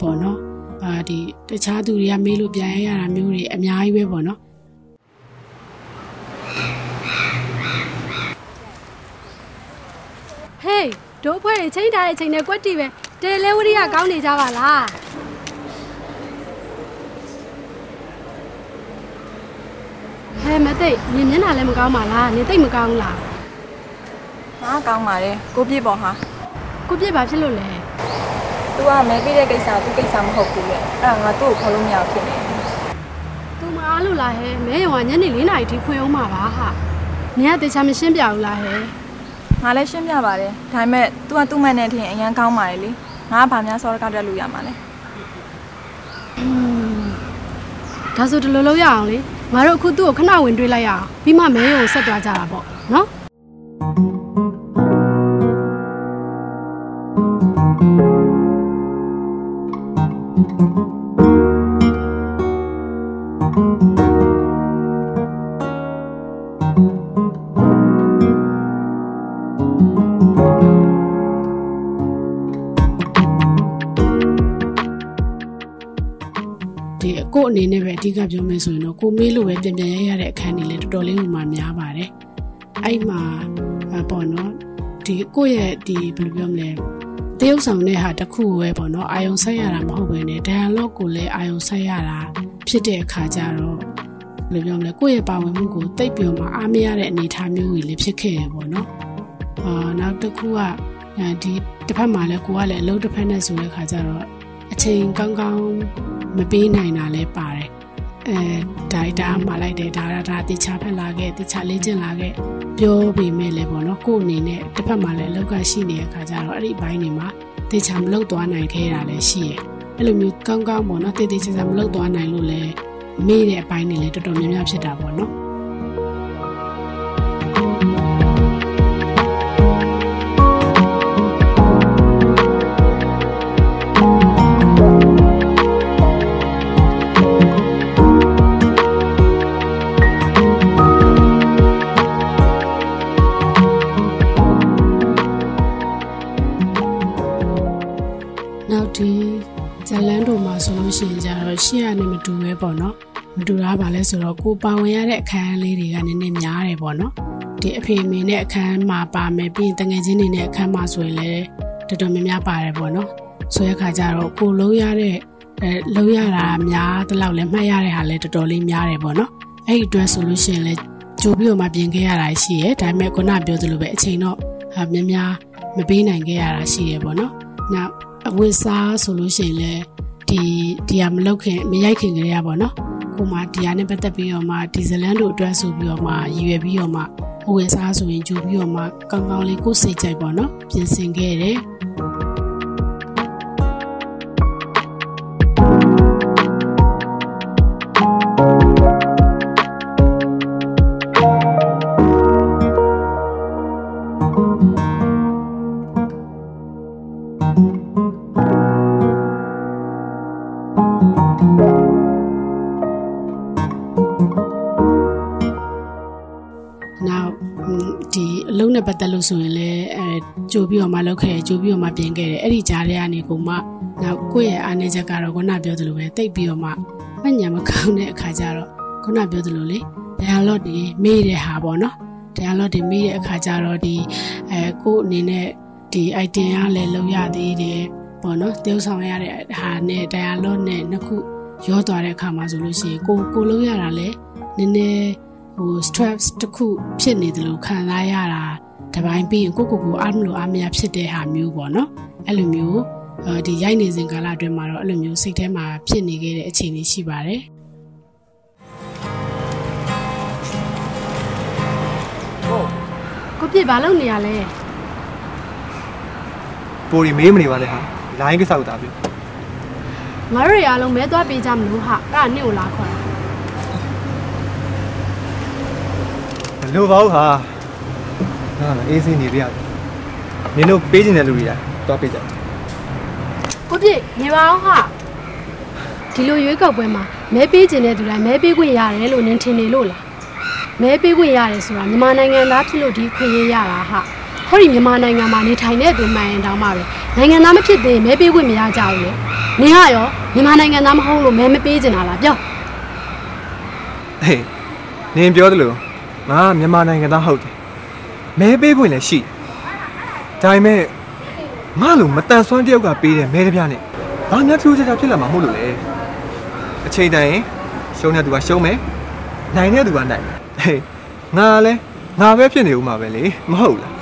ပေါ့နော်အာဒီတခြားသူတွေကမေးလို့ပြန်ရရတာမျိုးတွေအများကြီးပဲပေါ့နော် ဟ တို့အဖွဲ့တွေချိန်ထားတဲ့ချိန်နဲ့ကွက်တီပဲတယ်လဲဝရိယကောင်းနေကြပါလားဟဲမသိနင်မျက်နှာလည်းမကောင်းပါလားနင်သိပ်မကောင်းလားငါကောင်းပါတယ်ကိုပြည့်ပေါ်ဟာကိုပြစ်ပါဖြစ်လို့လဲ။ तू ကမဲပေးတဲ့ကိစ္စသူကိစ္စမဟုတ်ဘူးလေ။အဲ့ဒါငါသူ့ကိုခေါ်လို့မရဘူးဖြစ်နေတယ်သူမအားလို့လားဟဲမဲရုံကညနေ4နာရီထိဖွင့်အောင်မှာပါဟာနင်ကတေချာမရှင်းပြဘူးလားဟဲ။ ငါလည်းရှင်းပြပါတယ်။ဒါပေမဲ့ तू ကသူ့မနဲ့ထင်အရန်ကောင်းပါလေလေ။ငါကဗာများစောရကတက်လို့ရမှာလဲ อืมဒါဆိုဒီလိုလုပ်ရအောင်လေငါတို့အခုသူ့ကိုခဏဝင်တွေးလိုက်ရအောင်ပြီးမှမဲရုံဆက်သွားကြတာပေါ့နော် အကိုအနေနဲ့ပဲအဓိကပြောမယ်ဆိုရင်တော့ကိုမေးလို့ပဲပြန်ပြန်ရရတဲ့အခန်းတွေလည်းတော်တော်လေးဟိုမှာများပါတယ်အဲ့မှာအပေါ့နော်ဒီကိုယ့်ရဲ့ဒီဘယ်လိုပြောမလဲတရုပ်ဆောင်တဲ့ဟာတစ်ခုပဲပေါ့နော်အာယုံဆက်ရတာမဟုတ်ဘဲနဲ့ dialogue ကိုလည်းအာယုံဆက်ရတာဖြစ်တဲ့အခါကျတော့ဘယ်လိုပြောမလဲကိုယ့်ရဲ့ပါဝင်မှုကိုတိတ်ပြောမှအားမရတဲ့အနေအထားမျိုးကြီးလည်းဖြစ်ခဲ့ရပေါ့နော်အာနောက်တစ်ခုကအဲဒီတစ်ဖက်မှာလည်းကိုကလည်းအလုပ်တစ်ဖက်နဲ့ဆိုတဲ့အခါကျတော့ အချိန်ကောင်းကောင်းမပေးနိုင်တာလည်းပါတယ်အဲဒါဒါမှလိုက်တယ်ဒါဒါတေချာဖက်လာခဲ့တေချာလေးကျင်လာခဲ့ပြောပေမဲ့လည်းပေါ့နော်ကို့အနေနဲ့တစ်ဖက်မှာလည်းအလောက်ကရှိနေတဲ့အခါကျတော့အဲ့ဒီဘိုင်းတွေမှာတေချာမလုပ်သွားနိုင်ခဲ့တာလည်းရှိရယ်အဲ့လိုမျိုးကောင်းကောင်းပေါ့နော်တေတေချာချာမလုပ်သွားနိုင်လို့လည်းမေ့တဲ့အပိုင်းတွေလည်းတော်တော်များများဖြစ်တာပေါ့နော် ရင်ကြတော့ရှေ့ကနေမတူပဲပေါ့နော်မတူတာပါလဲဆိုတော့ကိုပါဝင်ရတဲ့အခန်းလေးတွေကနည်းနည်းများတယ်ပေါ့နော်ဒီအဖေအမေနဲ့အခန်းမှာပါမယ်ပြီးရင်တငယ်ချင်းတွေနဲ့အခန်းမှာဆိုရင်လည်းတော်တော်များများပါတယ်ပေါ့နော်ဆိုတဲ့အခါကျတော့ကိုလုံးရတဲ့အဲလုံးရတာများတလောက်လဲမှတ်ရတဲ့ဟာလဲတော်တော်လေးများတယ်ပေါ့နော်အဲ့ဒီအတွက်ဆိုလို့ရှိရင်လဲကြိုပြီးတော့မှပြင်ခဲ့ရတာရှိရဲဒါပေမဲ့ခုနပြောသလိုပဲအချိန်တော့ဟာများများမပေးနိုင်ခဲ့ရတာရှိရဲပေါ့နော်နောက်အဝတ်စားဆိုလို့ရှိရင်လည်း ဒီဒီဟာမလောက်ခင်မရိုက်ခင်ကလေးရပါတော့ကိုမှဒီဟာနဲ့ပတ်သက်ပြီးတော့မှဒီဇလန်တို့အတွက်ဆိုပြီးတော့မှရည်ရွယ်ပြီးတော့မှအဝတ်စားဆိုရင်ကြိုပြီးတော့မှကောင်းကောင်းလေးကိုယ်စိတ်ကြိုက်ပါတော့ပြင်ဆင်ခဲ့တယ် လုံးနဲ့ပတ်သက်လို့ဆိုရင်လည်းအဲကြိုပြီးတော့မှလောက်ခဲ့ကြိုပြီးတော့မှပြင်ခဲ့တယ်အဲ့ဒီကြားထဲကနေကိုမှနောက်ကိုယ့်ရဲ့အားနည်းချက်ကတော့ခုနပြောသလိုပဲတိတ်ပြီးတော့မှမညံမကောင်းတဲ့အခါကျတော့ခုနပြောသလိုလေ dialogue တွေမေးတဲ့ဟာပေါ့နော် dialogue တွေမေးတဲ့အခါကျတော့ဒီအဲကိုယ့်အနေနဲ့ဒီ item ကလည်းလုံရသေးတယ်ပေါ့နော်တယောက်ဆောင်ရတဲ့ဟာနဲ့ dialogue နဲ့နှစ်ခုရောသွားတဲ့အခါမှာဆိုလို့ရှိရင်ကိုကိုလုံးရတာလည်းနည်းနည်းဟို stress တစ်ခုဖြစ်နေတယ်လို့ခံစားရတာ တပိုင်းပြီးရင်ကိုကိုကိုအားမလို့အားမရဖြစ်တဲ့ဟာမျိုးပေါ့နော်အဲ့လိုမျိုးအဲဒီရိုက်နေစဉ်ကာလအတွင်းမှာတော့အဲ့လိုမျိုးစိတ်ထဲမှာဖြစ်နေခဲ့တဲ့အခြေအနေရှိပါတယ်ကိုပြစ်ဘာလုပ်နေရလဲပိုရီမေးမနေပါနဲ့ဟာလိုင်းကိစ္စကိုတာပြောငါတို့တွေအားလုံးမဲသွားပေးကြမလို့ဟာအဲ့ဒါနင့်ကိုလာခေါ်တာမလိုပါဘူးဟာ ငါအေးစင်းနေပြရတယ်နင်တို့ပေးခြင်းတဲ့လူတွေကသွားပေးကြတယ်ကိုပြစ်နေပါအောင်ဟာဒီလိုရွေးကောက်ပွဲမှာမဲပေးခြင်းတဲ့သူတိုင်းမဲပေးခွင့်ရတယ်လို့နင်ထင်နေလို့လားမဲပေးခွင့်ရတယ်ဆိုတာမြန်မာနိုင်ငံသားဖြစ်လို့ဒီခွင့်ရရတာဟာဟောဒီမြန်မာနိုင်ငံမှာနေထိုင်တဲ့သူမှန်ရင်တောင်မှပဲနိုင်ငံသားမဖြစ်သေးရင်မဲပေးခွင့်မရကြဘူးလေနင်ကရောမြန်မာနိုင်ငံသားမဟုတ်လို့မဲမပေးချင်တာလားပြောဟေးနင်ပြောသလိုငါမြန်မာနိုင်ငံသားဟုတ်တယ် မဲပေးခွင့်လည်းရှိတယ်ဒါပေမဲ့ငါလိုမတန်ဆွမ်းတယောက်ကပေးတဲ့မဲတပြားနဲ့ဘာများထူးခြားခြားဖြစ်လာမှာမဟုတ်လို့လေအချိန်တိုင်းရင်ရှုံးတဲ့သူကရှုံးမယ်နိုင်တဲ့သူကနိုင်မယ်ဟေးငါလည်းငါပဲဖြစ်နေဦးမှာပဲလေမဟုတ်လား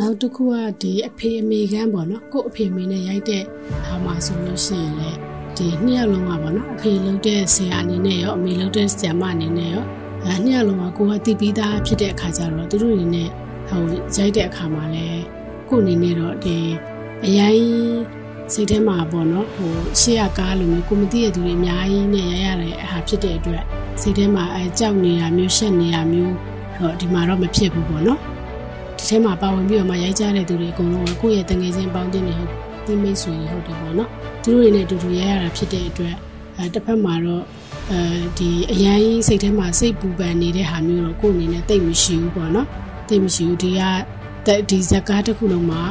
နောက်တစ်ခုကဒီအဖေအမေကန်းပေါ့နော်ကို့အဖေအမေနဲ့ရိုက်တဲ့ဟာမှာဆိုလို့ရှိရင်လေဒီနှစ်ယောက်လုံးကပေါ့နော်အဖေလုပ်တဲ့ဆရာအနေနဲ့ရောအမေလုပ်တဲ့ဆရာမအနေနဲ့ရောအဲနှစ်ယောက်လုံးကကိုကတည်ပြီးသားဖြစ်တဲ့အခါကျတော့သူတို့အနေနဲ့ဟိုရိုက်တဲ့အခါမှာလဲကို့အနေနဲ့တော့ဒီအရင်စိတ်ထဲမှာပေါ့နော်ဟိုရှေ့ကကားလိုမျိုးကိုမသိရသူတွေအများကြီးနဲ့ရရတဲ့အားဖြစ်တဲ့အတွက်စိတ်ထဲမှာအဲကြောက်နေတာမျိုးရှက်နေတာမျိုးတော့ဒီမှာတော့မဖြစ်ဘူးပေါ့နော် ဒီထဲမှာပါဝင်ပြီးတော့မှရိုက်ကြတဲ့သူတွေအကုန်လုံးကကိုယ့်ရဲ့တငယ်ချင်းပေါင်းတင်နေဟုတ်ဒီမိတ်ဆွေတွေဟုတ်တယ်ပေါ့နော်သူတို့တွေနဲ့အတူတူရိုက်ရတာဖြစ်တဲ့အတွက်အဲတစ်ဖက်မှာတော့အဲဒီအရန်ကြီးစိတ်ထဲမှာစိတ်ပူပန်နေတဲ့ဟာမျိုးတော့ကိုယ့်အနေနဲ့တိတ်မရှိဘူးပေါ့နော်တိတ်မရှိဘူးဒီကဒီဇက်ကားတစ်ခုလုံးမှာ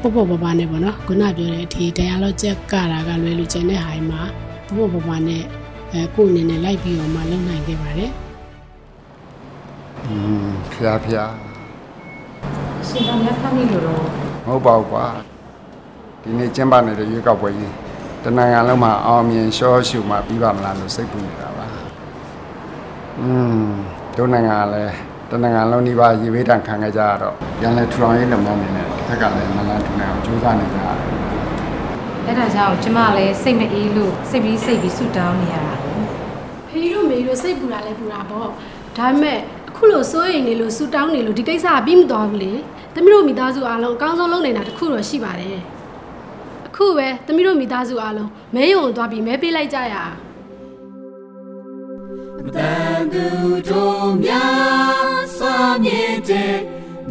ဟိုပေါ့ပေါ့ပါပါနဲ့ပေါ့နော်ခုနပြောတဲ့ဒီ dialogue ချက်ကတာကလွယ်လို့ကျန်တဲ့ဟာမှာပေါ့ပေါ့ပါပါနဲ့အဲကိုယ့်အနေနဲ့လိုက်ပြီးတော့မှလုပ်နိုင်ခဲ့ပါတယ်อืมဖျားဖျား ရှင်တော်မြတ်ဖတ်မိလို့တော့မဟုတ်ပါဘူးကွာဒီနေ့ကျင်းပနေတဲ့ရွေးကောက်ပွဲကြီးတနင်္ဂနွေလုံးမှာအောင်မြင်ရှော့ရှုမှာပြီးပါမလားလို့စိတ်ပူနေတာပါอืมတို့နိုင်ငံကလည်းတနင်္ဂနွေလုံးဒီပါရေဘေးတန်ခံခဲ့ကြရတော့ပြန်လဲထူထောင်ရေးလုပ်ငန်းတွေနဲ့တစ်ခါကလည်းနလန်ထူနေအောင်ကြိုးစားနေကြရတယ်အဲ့ဒါကြောင့်ကျမလည်းစိတ်မအေးလို့စိတ်ပြီးစိတ်ပြီးဆူတောင်းနေရတာလေဖေးတို့မေတို့စိတ်ပူတာလဲပူတာပေါ့ဒါပေမဲ့အ ခုလိုစိုးရိမ်နေလို့ဆူတောင်းနေလို့ဒီကိစ္စကပြီးမသွားဘူးလေသမီးတို့မိသားစုအားလုံးအကောင်းဆုံးလုပ်နေတာတခုတော့ရှိပါတယ်အခုပဲသမီးတို့မိသားစုအားလုံးမဲယုံကိုသွားပြီးမဲပေးလိုက်ကြရအောင်တန်သူတို့များစွာမြင့်တဲ့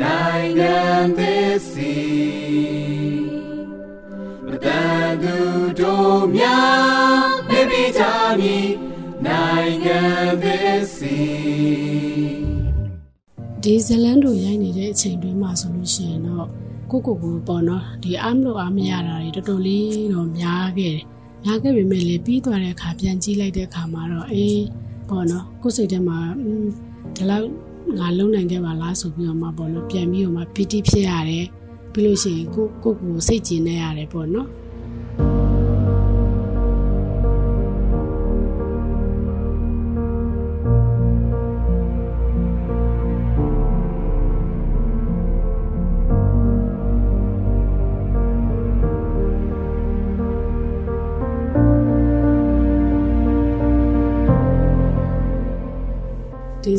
နိုင်ငံသည်စီမတန်သူတို့များမေဘီချာမီနိုင်ငံသည်စီ ဒီဇလန်တို့ရိုက်နေတဲ့အချိန်တွင်းမှာဆိုလို့ရှိရင်တော့ကိုကိုကိုပေါ့နော်ဒီအားမလို့အားမရတာတွေတော်တော်လေးတော့များခဲ့တယ်များခဲ့ပေမဲ့လည်းပြီးသွားတဲ့အခါပြန်ကြည့်လိုက်တဲ့အခါမှာတော့အေးပေါ့နော်ကိုယ်စိတ်ထဲမှာဒီလောက်ငါလုံနိုင်ခဲ့ပါလားဆိုပြီးတော့မှပေါ့နော်ပြန်ပြီးတော့မှပီတိဖြစ်ရတယ်ပြီးလို့ရှိရင်ကိုကိုကိုစိတ်ကျင်နေရတယ်ပေါ့နော်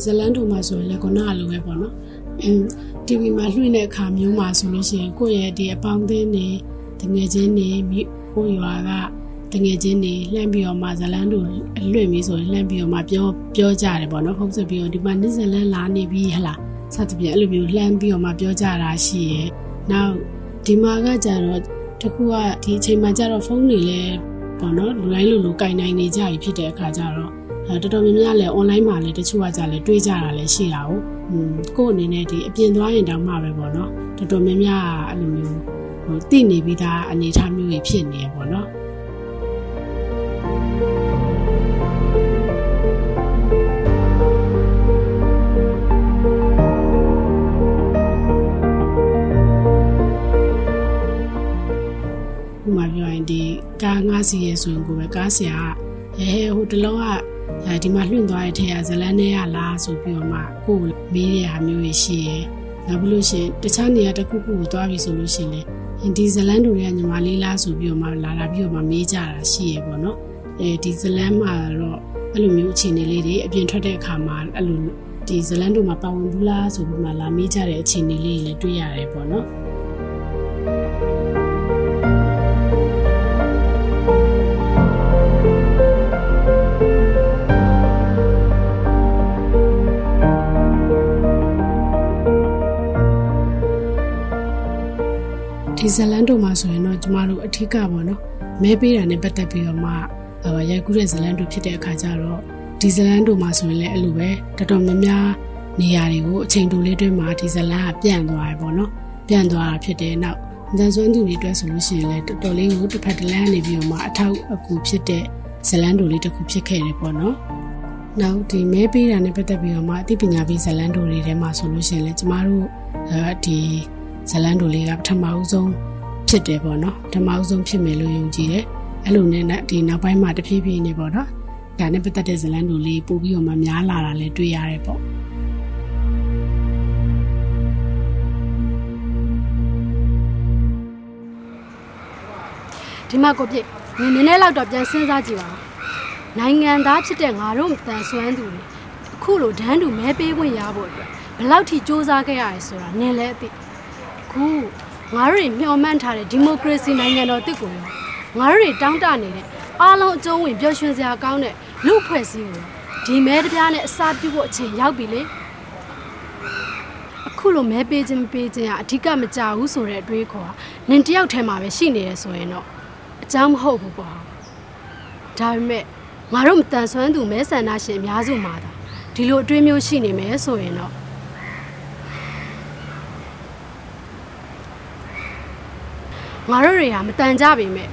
ဇလန်တို့မှာဆိုရင်လည်းခုနကလိုပဲပေါ့နော်အင်း TV မှာလွှင့်တဲ့အခါမျိုးမှာဆိုလို့ရှိရင်ကိုယ့်ရဲ့ဒီအပေါင်းအသင်းတွေတငယ်ချင်းတွေမိကိုရွာကတငယ်ချင်းတွေလှမ်းပြီးတော့မှဇလန်တို့အလွင့်ပြီးဆိုရင်လှမ်းပြီးတော့မှပြောပြောကြတယ်ပေါ့နော်ဖုန်းဆက်ပြီးတော့ဒီမှာနစ်ဇလန်လာနေပြီဟလားစသဖြင့်အဲ့လိုမျိုးလှမ်းပြီးတော့မှပြောကြတာရှိရယ်နောက်ဒီမှာကကြတော့တခုကဒီအချိန်မှာကြတော့ဖုန်းတွေလည်းပေါ့နော်လူတိုင်းလူလူကင်နိုင်နေကြပြီဖြစ်တဲ့အခါကျတော့ အဲတော်တော်များများလည်း online မှာလည်းတချို့ကကြလည်းတွေးကြတာလည်းရှိတာကိုอืมကို့အနေနဲ့ဒီအပြင်သွားရင်တောင်မှပဲပေါ့နော်တော်တော်များများအဲ့လိုမျိုးဟိုတည်နေပြီးသားအနေအထားမျိုးတွေဖြစ်နေရပေါ့နော်ဥပမာပြောရင်ဒီကားငါးစီရဲဆိုရင်ကိုပဲကားဆရာကအဲဟိုတလုံးက အဲဒီမှာလွင့်သွားတဲ့ထဲကဇလန်းနဲ့ရလားဆိုပြီးတော့မှကိုယ်မေးတဲ့ဟာမျိုးတွေရှိရဲနောက်ပြီးလို့ရှိရင်တခြားနေရာတစ်ခုခုကိုသွားပြီဆိုလို့ရှိရင်လေဒီဇလန်းတို့ရဲ့ညီမလေးလားဆိုပြီးတော့မှလာလာပြီးတော့မှမေးကြတာရှိရဲပေါ့နော်အဲဒီဇလန်းမှာတော့အဲ့လိုမျိုးအခြေအနေလေးတွေအပြင်ထွက်တဲ့အခါမှာအဲ့လိုဒီဇလန်းတို့မှာပါဝင်ဘူးလားဆိုပြီးမှလာမေးကြတဲ့အခြေအနေလေးတွေလည်းတွေ့ရတယ်ပေါ့နော် ဇလန်တို့မှာဆိုရင်တော့ကျမတို့အထီးကပေါ့နော်မဲပေးတာနဲ့ပတ်သက်ပြီးတော့မှရိုက်ကူးတဲ့ဇလန်တို့ဖြစ်တဲ့အခါကျတော့ဒီဇလန်တို့မှာဆိုရင်လည်းအဲ့လိုပဲတော်တော်များများနေရာတွေကိုအချိန်တိုလေးတွင်းမှာဒီဇလန်ကပြန့်သွားရပေါ့နော်ပြန့်သွားတာဖြစ်တယ်နောက်ဇန်စွမ်းသူတွေအတွက်ဆိုလို့ရှိရင်လည်းတော်တော်လေးကိုတစ်ဖက်တစ်လမ်းနေပြီးတော့မှအထောက်အကူဖြစ်တဲ့ဇလန်တို့လေးတစ်ခုဖြစ်ခဲ့တယ်ပေါ့နော်နောက်ဒီမဲပေးတာနဲ့ပတ်သက်ပြီးတော့မှအသိပညာပေးဇလန်တို့တွေထဲမှာဆိုလို့ရှိရင်လည်းကျမတို့အဲဒီ ဇလန်တို့လေးကပထမအဦးဆုံးဖြစ်တယ်ပေါ့နော်ပထမအဦးဆုံးဖြစ်မယ်လို့ယုံကြည်တယ်အဲ့လိုနဲ့ဒီနောက်ပိုင်းမှာတဖြည်းဖြည်းနေပေါ့နော်ဒါနဲ့ပတ်သက်တဲ့ဇလန်တို့လေးပို့ပြီးတော့မှများလာတာလည်းတွေ့ရတယ်ပေါ့ဒီမှာကိုပြည့်နည်းနည်းလောက်တော့ပြန်စဉ်းစားကြည့်ပါဦးနိုင်ငံသားဖြစ်တဲ့ငါတို့တန်ဆွမ်းသူတွေအခုလိုဒန်းတူမဲပေးခွင့်ရဖို့အတွက်ဘယ်လောက်ထိစ조사ခဲ့ရလဲဆိုတာနင်းလဲအသိ ခုငါတို့မျှော်မှန်းထားတဲ့ဒီမိုကရေစီနိုင်ငံတော်တစ်ကိုရောငါတို့တောင်းတနေတဲ့အားလုံးအကျုံးဝင်ပျော်ရွှင်စရာကောင်းတဲ့လူဖွဲ့စည်းကိုဒီမဲတပြားနဲ့အစားပြုဖို့အချိန်ရောက်ပြီလေအခုလိုမဲပေးခြင်းမပေးခြင်းကအဓိကမကြဘူးဆိုတဲ့အတွေးခေါ်ကနင်တယောက်ထဲမှာပဲရှိနေရဆိုရင်တော့အကြောင်းမဟုတ်ဘူးပေါ့ဒါပေမဲ့ငါတို့မတန်ဆွမ်းသူမဲဆန္ဒရှင်အများစုမှာဒါဒီလိုအတွေးမျိုးရှိနေမယ်ဆိုရင်တော့ ငါတို့တွေကမတန်ကြပေမဲ့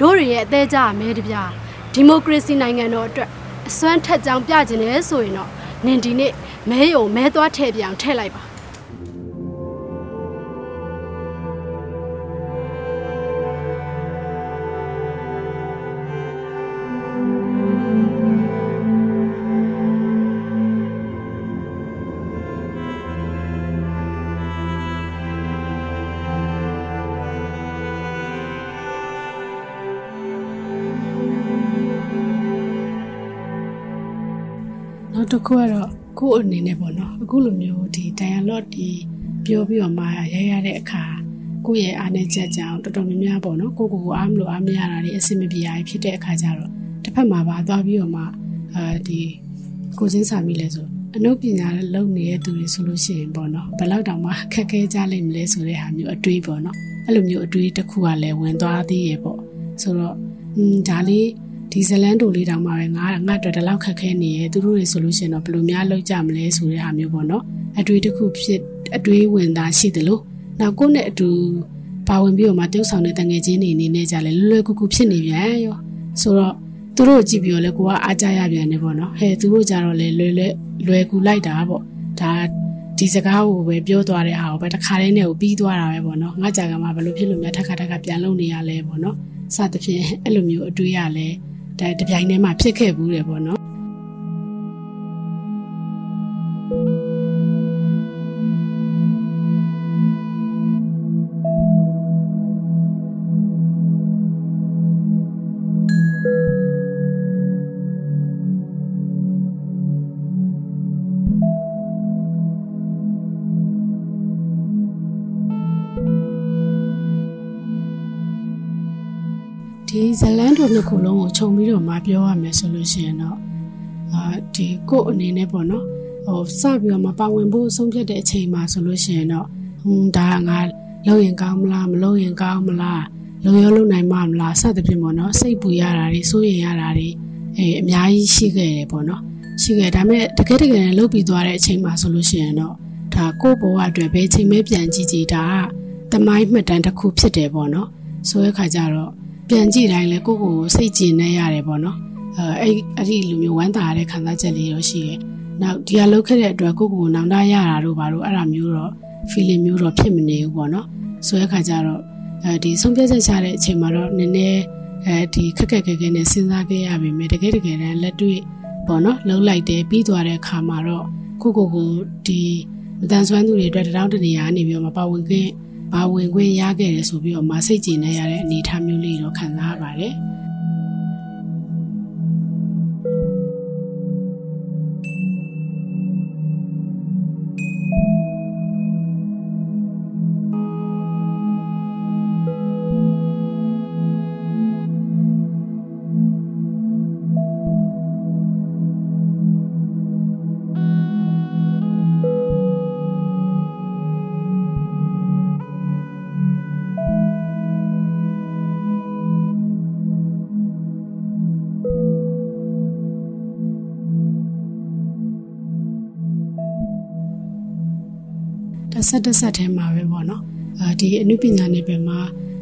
တို့တွေရဲ့အသေးကြမဲတပြားဒီမိုကရေစီနိုင်ငံတော်အတွက်အစွမ်းထက်ကြောင်ပြကျင်တယ်ဆိုရင်တော့နင်ဒီနေ့မဲယုံမဲသွားထည့်ပြအောင်ထည့်လိုက်ပါ တစ်ခုကတော့ကိုယ့်အနေနဲ့ပေါ့နော်အခုလိုမျိုးဒီ dialogue ဒီပြောပြီးတော့မှရရတဲ့အခါကိုယ့်ရဲ့အားနဲ့ချက်ကြောင်တော်တော်များများပေါ့နော်ကိုကိုကိုအားမလို့အားမရတာတွေအဆင်မပြေရဖြစ်တဲ့အခါကျတော့တစ်ဖက်မှာပါသွားပြီးတော့မှအာဒီကိုချင်းစာမိလဲဆိုအနုပညာလုံနေတဲ့သူတွေဆိုလို့ရှိရင်ပေါ့နော်ဘယ်လောက်တောင်မှခက်ခဲကြလိမ့်မလဲဆိုတဲ့ဟာမျိုးအတွေးပေါ့နော်အဲ့လိုမျိုးအတွေးတစ်ခုကလည်းဝင်သွားသေးရေပေါ့ဆိုတော့อืมဒါလေး ဒီဇလန်တိုလေးတောင်မှပဲငါငါအတွက်ဒီလောက်ခက်ခဲနေရဲ့သူတို့တွေဆိုလို့ရှိရင်တော့ဘယ်လိုများလုပ်ကြမလဲဆိုတဲ့ဟာမျိုးပေါ့နော်အတွေ့တစ်ခုဖြစ်အတွေ့ဝင်သားရှိတယ်လို့နောက်ကိုယ့်နဲ့အတူပါဝင်ပြီးတော့မှတုပ်ဆောင်တဲ့တငယ်ချင်းတွေအနေနဲ့ကြလဲလွယ်လွယ်ကူကူဖြစ်နေပြန်ရောဆိုတော့သူတို့ကြည့်ပြီးတော့လဲကိုကအားကြရပြန်နေပေါ့နော်ဟဲ့သူတို့ကြတော့လဲလွယ်လွယ်လွယ်ကူလိုက်တာပေါ့ဒါဒီစကားကိုပဲပြောသွားတဲ့ဟာကိုပဲတခါတည်းနဲ့ကိုပြီးသွားတာပဲပေါ့နော်ငါကြာကမှဘယ်လိုဖြစ်လို့များထက်ခါထက်ခါပြန်လုံနေရလဲပေါ့နော်စသဖြင့်အဲ့လိုမျိုးအတွေ့ရလဲ ဒါတပြိုင်တည်းမှာဖြစ်ခဲ့ဘူးတယ်ပေါ့နော် ဇလန်တို့နှစ်ခုလုံးကိုခြုံပြီးတော့မပြောရမယ်ဆိုလို့ရှိရင်တော့အာဒီကို့အနေနဲ့ပေါ့နော်ဟိုစပြီးတော့မပါဝင်ဖို့ဆုံးဖြတ်တဲ့အချိန်မှာဆိုလို့ရှိရင်တော့ဟွန်းဒါကငါလုပ်ရင်ကောင်းမလားမလုပ်ရင်ကောင်းမလားလုံရောလုံနိုင်မှာမလားစသဖြင့်ပေါ့နော်စိတ်ပူရတာတွေစိုးရိမ်ရတာတွေအဲအများကြီးရှိခဲ့တယ်ပေါ့နော်ရှိခဲ့ဒါပေမဲ့တကယ်တကယ်လုတ်ပြီးသွားတဲ့အချိန်မှာဆိုလို့ရှိရင်တော့ဒါကို့ဘဝအတွက်ဘယ်ချိန်မဲပြန်ကြည့်ကြည့်ဒါကတမိုင်းမှတ်တမ်းတစ်ခုဖြစ်တယ်ပေါ့နော်ဆိုတဲ့ခါကျတော့ ပြန်ကြည့်တိုင်းလဲကိုကိုစိတ်ကြည်နေရတယ်ပေါ့နော်အဲအဲ့အဲ့ဒီလူမျိုးဝမ်းသာရတဲ့ခံစားချက်လေးတော့ရှိတယ်နောက်ဒီဟာလုပ်ခဲ့တဲ့အတွက်ကိုကိုနောင်တရတာတို့ဘာလို့အဲ့ဒါမျိုးတော့ feeling မျိုးတော့ဖြစ်မနေဘူးပေါ့နော်ဆိုတဲ့ခါကျတော့အဲဒီဆုံးဖြတ်ချက်ချတဲ့အချိန်မှာတော့နည်းနည်းအဲဒီခက်ခက်ခဲခဲနဲ့စဉ်းစားခဲ့ရပြီမြေတကယ်တကယ်တမ်းလက်တွေ့ပေါ့နော်လှုပ်လိုက်တယ်ပြီးသွားတဲ့အခါမှာတော့ကိုကိုကိုဒီမတန်ဆွမ်းသူတွေအတွက်တောင်းတနေရနေပြီးတော့မပါဝင်ခွင့် ပါဝင်ခွင့်ရခဲ့တယ်ဆိုပြီးတော့မစိတ်ကျင်နေရတဲ့အနေအထားမျိုးလေးတော့ခံစားရပါတယ်။ ဆက်တစ်ဆက်ထဲမှာပဲပေါ့နော်အဲဒီအနုပညာနယ်ပယ်မှာ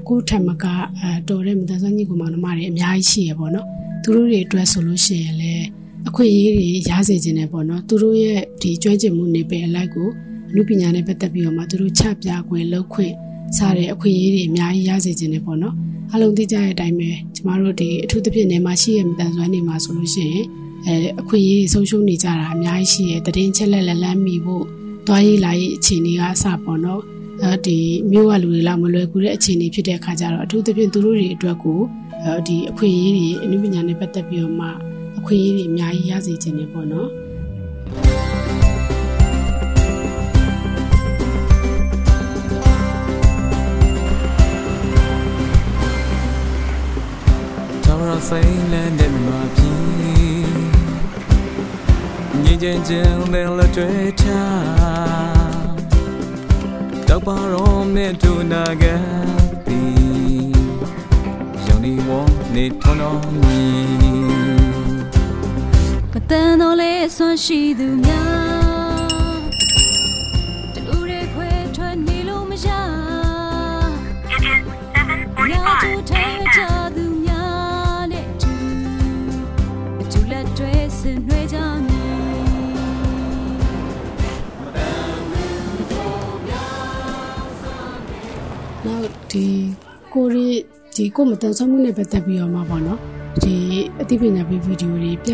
ကိုယ်ထက်မကအဲတော်တဲ့မတန်ဆွမ်းညီကောင်မောင်နှမတွေအများကြီးရှိရပေါ့နော်သူတို့တွေအတွက်ဆိုလို့ရှိရင်လည်းအခွင့်အရေးတွေရစေခြင်းနဲ့ပေါ့နော်သူတို့ရဲ့ဒီကျွမ်းကျင်မှုနယ်ပယ်အလိုက်ကိုအနုပညာနဲ့ပတ်သက်ပြီးတော့မှသူတို့ချပြခွင့်လုပ်ခွင့်စတဲ့အခွင့်အရေးတွေအများကြီးရစေခြင်းနဲ့ပေါ့နော်အလုံးသိကြတဲ့အတိုင်းပဲကျမတို့ဒီအထူးသဖြင့်နေမှာရှိရမတန်ဆွမ်းနေမှာဆိုလို့ရှိရင်အဲအခွင့်အရေးဆုံးရှုံးနေကြတာအများကြီးရှိရတည်င်းချက်လက်လက်လန်းမိဖို့ တွားရေးလာရေးအခြေအနေကအစပေါ့နော်အဲဒီမြို့ကလူတွေလောက်မလွယ်ကူတဲ့အခြေအနေဖြစ်တဲ့အခါကျတော့အထူးသဖြင့်သူတို့တွေအတွက်ကိုဒီအခွင့်အရေးတွေအနုပညာနဲ့ပတ်သက်ပြီးတော့မှအခွင့်အရေးတွေအများကြီးရစေခြင်းနေပေါ့နော်စိမ့်လန်းတဲ့မှာပြီ ငြိမ်ချင်ခြင်းပင်လက်တွေ့ချတောက်ပါရောနဲ့တူနာကန်ပြီးရောင်ဒီဝနေထုံတော်မီမတန်တော်လေးဆွမ်းရှိသူများတူရဲခွဲထွက်နေလို့မရ7 7 45 8 ဒီကိုရီဒီကိုမတန်ဆွမ်းမှုနဲ့ပတ်သက်ပြီးတော့မှပေါ့နော်ဒီအသိပညာပေးဗီဒီယိုတွေပြ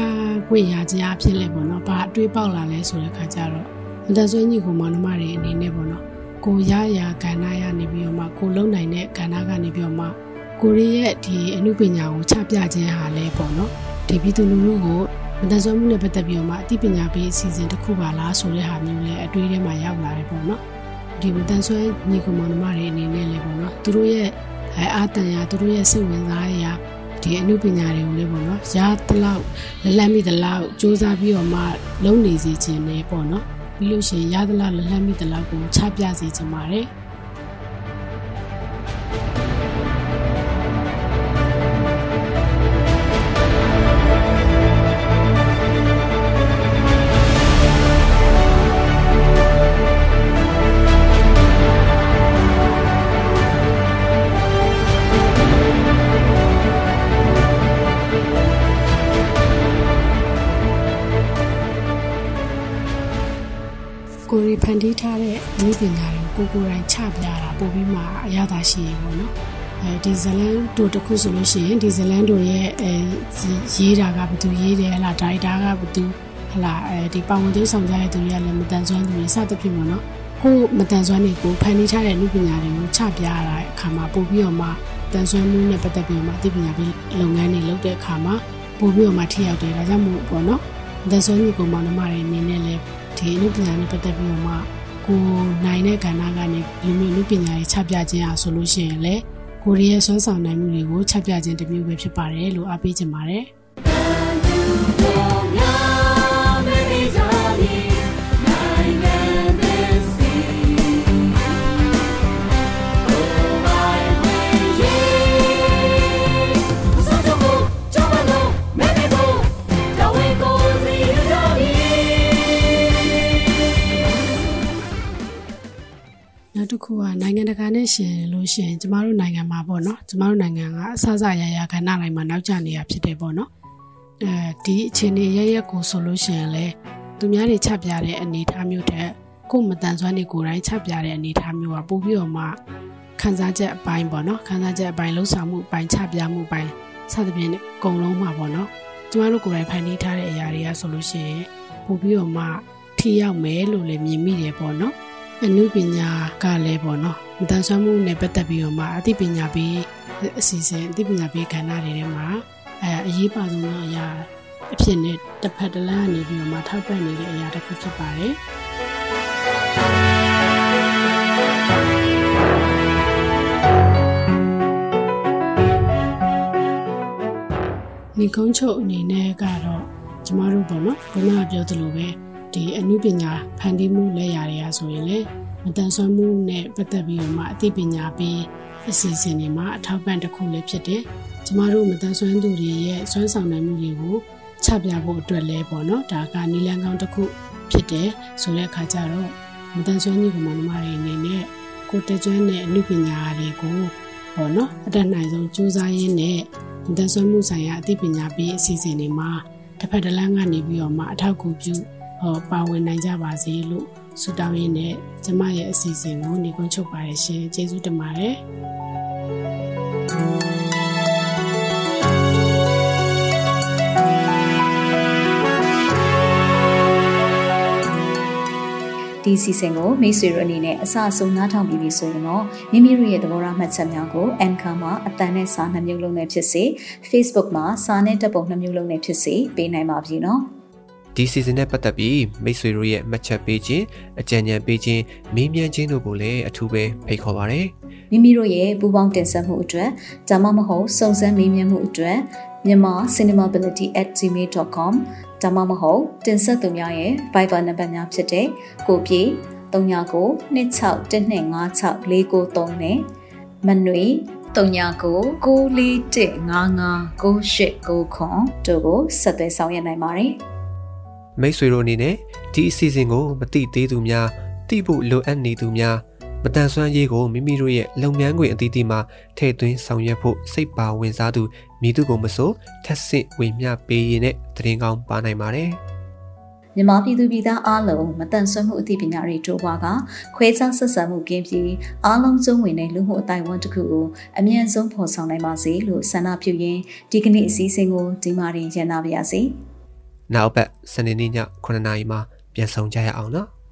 ပွင့်ရခြင်းအဖြစ်လဲပေါ့နော်ဘာအတွေးပေါက်လာလဲဆိုတဲ့ခါကျတော့မတန်ဆွမ်းညီကိုမောင်နှမတွေအနေနဲ့ပေါ့နော်ကိုရရကဏ္ဍရနေပြီးတော့မှကိုလုံနိုင်တဲ့ကဏ္ဍကနေပြီးတော့မှကိုရီရဲ့ဒီအမှုပညာကိုချပြခြင်းဟာလဲပေါ့နော်ဒီပြည်သူလူထုကိုမတန်ဆွမ်းမှုနဲ့ပတ်သက်ပြီးတော့မှအသိပညာပေးအစီအစဉ်တစ်ခုပါလားဆိုတဲ့ဟာမျိုးလဲအတွေးထဲမှာရောက်လာတယ်ပေါ့နော် ဒီမတန်ဆွမ်းညီကိုမောင်နှမတွေအနေနဲ့လဲပေါ့နော်သူတို့ရဲ့အဲအာတန်ရသူတို့ရဲ့စိတ်ဝင်စားရာဒီအမှုပညာတွေကိုလည်းပေါ့နော်ရတလောက်လက်လက်မိတလောက်စူးစမ်းပြီးတော့မှလုပ်နေစေခြင်းနဲ့ပေါ့နော်ပြီးလို့ရှိရင်ရတလောက်လက်လက်မိတလောက်ကိုချပြစေခြင်းပါတယ် ပညာတွေကိုကိုကိုယ်တိုင်ချပြတာပို့ပြီးမှအရသာရှိရေပေါ့နော်အဲဒီဇလန်တို့တခုဆိုလို့ရှိရင်ဒီဇလန်တို့ရဲ့အဲရေးတာကဘယ်သူရေးတယ်ဟလာဒါရိုက်တာကဘယ်သူဟလာအဲဒီပါဝင်သေးဆောင်ကြတဲ့သူတွေကလည်းမတန်ဆွမ်းသူတွေစသဖြင့်ပေါ့နော်ကိုမတန်ဆွမ်းတွေကိုဖန်တီးထားတဲ့အနည်းပညာတွေကိုချပြရတဲ့အခါမှာပို့ပြီးတော့မှတန်ဆွမ်းမှုနဲ့ပတ်သက်ပြီးတော့မှအသိပညာပေးလုပ်ငန်းတွေလုပ်တဲ့အခါမှာပို့ပြီးတော့မှထိရောက်တယ်ဒါကြောင့်မို့ပေါ့နော်တန်ဆွမ်းညီကောင်မောင်နှမတွေအနေနဲ့လည်းဒီအနုပညာနဲ့ပတ်သက်ပြီးတော့မှ ကိုနိုင်တဲ့ကဏ္ဍကနေလူမျိုးအနုပညာတွေချပြခြင်းအားဆိုလို့ရှိရင်လည်းကိုရီးယားဆွမ်းဆောင်နိုင်မှုတွေကိုချပြခြင်းတစ်မျိုးပဲဖြစ်ပါတယ်လို့အားပေးချင်ပါတယ် တစ်ခုကနိုင်ငံတကာနဲ့ရှင်လို့ရှင်ကျမတို့နိုင်ငံမှာပေါ့နော်ကျမတို့နိုင်ငံကအဆအဆရရခဏတိုင်းမှာနောက်ကျနေတာဖြစ်တယ်ပေါ့နော်အဲဒီအခြေအနေရရက်ကိုဆိုလို့ရှင်လဲသူများတွေချပြတဲ့အနေအထားမျိုးတဲ့ကိုယ်မတန်ဆွမ်းနေကိုယ်တိုင်းချပြတဲ့အနေအထားမျိုးကပို့ပြီးတော့မှခံစားချက်အပိုင်းပေါ့နော်ခံစားချက်အပိုင်းလှုပ်ဆောင်မှုအပိုင်းချပြမှုအပိုင်းစသဖြင့်အကုန်လုံးမှာပေါ့နော်ကျမတို့ကိုယ်တိုင်ဖန်တီးထားတဲ့အရာတွေကဆိုလို့ရှိရင်ပို့ပြီးတော့မှထိရောက်မယ်လို့လည်းမြင်မိတယ်ပေါ့နော် အနုပညာကလည်းပေါ့နော်မတန်ဆွမ်းမှုနဲ့ပတ်သက်ပြီးတော့မှအသိပညာပေးအစီအစဉ်အသိပညာပေးကဏ္ဍတွေထဲမှာအဲအရေးပါဆုံးသောအရာအဖြစ်နဲ့တစ်ဖက်တစ်လမ်းကနေပြီးတော့မှထောက်ပံ့နေတဲ့အရာတစ်ခုဖြစ်ပါတယ်ဒီကုန်းချုပ်အနေနဲ့ကတော့ကျမတို့ပေါ့နော်ဘုရားပြောသလိုပဲ ဒီအမှုပညာဖန်တီးမှုလက်ရာတွေကဆိုရင်လေမတန်ဆွမ်းမှုနဲ့ပတ်သက်ပြီးတော့မှအသိပညာပေးအစီအစဉ်တွေမှာအထောက်ပံ့တစ်ခုလည်းဖြစ်တယ်။ကျမတို့မတန်ဆွမ်းသူတွေရဲ့စွမ်းဆောင်နိုင်မှုတွေကိုချပြဖို့အတွက်လဲပေါ့နော်ဒါကနီလန်ကောင်းတစ်ခုဖြစ်တယ်ဆိုတဲ့အခါကျတော့မတန်ဆွမ်းညီကောင်မတွေအနေနဲ့ကိုတက်ကျွမ်းတဲ့အမှုပညာတွေကိုဟောနော်အတက်နိုင်ဆုံးစူးစမ်းရင်းနဲ့မတန်ဆွမ်းမှုဆိုင်ရာအသိပညာပေးအစီအစဉ်တွေမှာတစ်ဖက်တစ်လမ်းကနေပြီးတော့မှအထောက်အကူပြုဟော ပါဝင်နိုင်ကြပါစေလို့ဆုတောင်းရင်းနဲ့ကျမရဲ့အစီအစဉ်ကိုညီကုန်းချုပ်ပါတယ်ရှင်ကျေးဇူးတင်ပါတယ်ဒီစီစဉ်ကိုမိတ်ဆွေတို့အနေနဲ့အစအဆုံးနားထောင်ပြီးပြီဆိုရင်တော့မိမိတို့ရဲ့သဘောထားမှတ်ချက်များကို Anchor မှာအတန်နဲ့စာနှမျိုးလုံးနဲ့ဖြစ်စေ Facebook မှာစာနဲ့တပ်ပုံနှမျိုးလုံးနဲ့ဖြစ်စေပေးနိုင်ပါပြီနော် ဒီစီစဉ်နဲ့ပတ်သက်ပြီးမိတ်ဆွေတို့ရဲ့မှတ်ချက်ပေးခြင်းအကြံဉာဏ်ပေးခြင်းမေးမြန်းခြင်းတို့ကိုလည်းအထူးပဲဖိတ်ခေါ်ပါရစေမိမိတို့ရဲ့ပူးပေါင်းတင်ဆက်မှုအတွက်ဒါမှမဟုတ်စုံစမ်းမေးမြန်းမှုအတွက်မြန်မာ cinemability@gmail.com ဒါမှမဟုတ်တင်ဆက်သူများရဲ့ Viber နံပါတ်များဖြစ်တဲ့ကိုပြေ39 26125649နဲ့မနွေ39 941559899တို့ကိုဆက်သွယ်ဆောင်ရွက်နိုင်ပါတယ်။ မိတ်ဆွေတို့အနေနဲ့ဒီအစီအစဉ်ကိုမတိသေးသူများတိဖို့လိုအပ်နေသူများမတန်ဆွမ်းရေးကိုမိမိတို့ရဲ့လုပ်ငန်းခွင်အသီးသီးမှာထည့်သွင်းဆောင်ရွက်ဖို့စိတ်ပါဝင်စားသူမိသူကိုမဆိုထက်ဆင့်ဝေမျှပေးရင်တဲ့တရင်ကောင်းပါနိုင်ပါတယ်မြန်မာပြည်သူပြည်သားအားလုံးမတန်ဆွမ်းမှုအသိပညာတွေတိုးပွားကခွဲခြားဆက်ဆံမှုကင်းပြီးအားလုံးစုံဝင်တဲ့လူမှုအတိုင်းအဝန်တစ်ခုကိုအမြန်ဆုံးဖော်ဆောင်နိုင်ပါစေလို့ဆန္ဒပြုရင်းဒီကနေ့အစည်းအဝေးကိုဒီမှာရင်ရနာပါရစေ။။ နောက်ပတ်စနေနေ့ည9:00နာရီမှာပြန်ဆောင်ကြရအောင်နော်။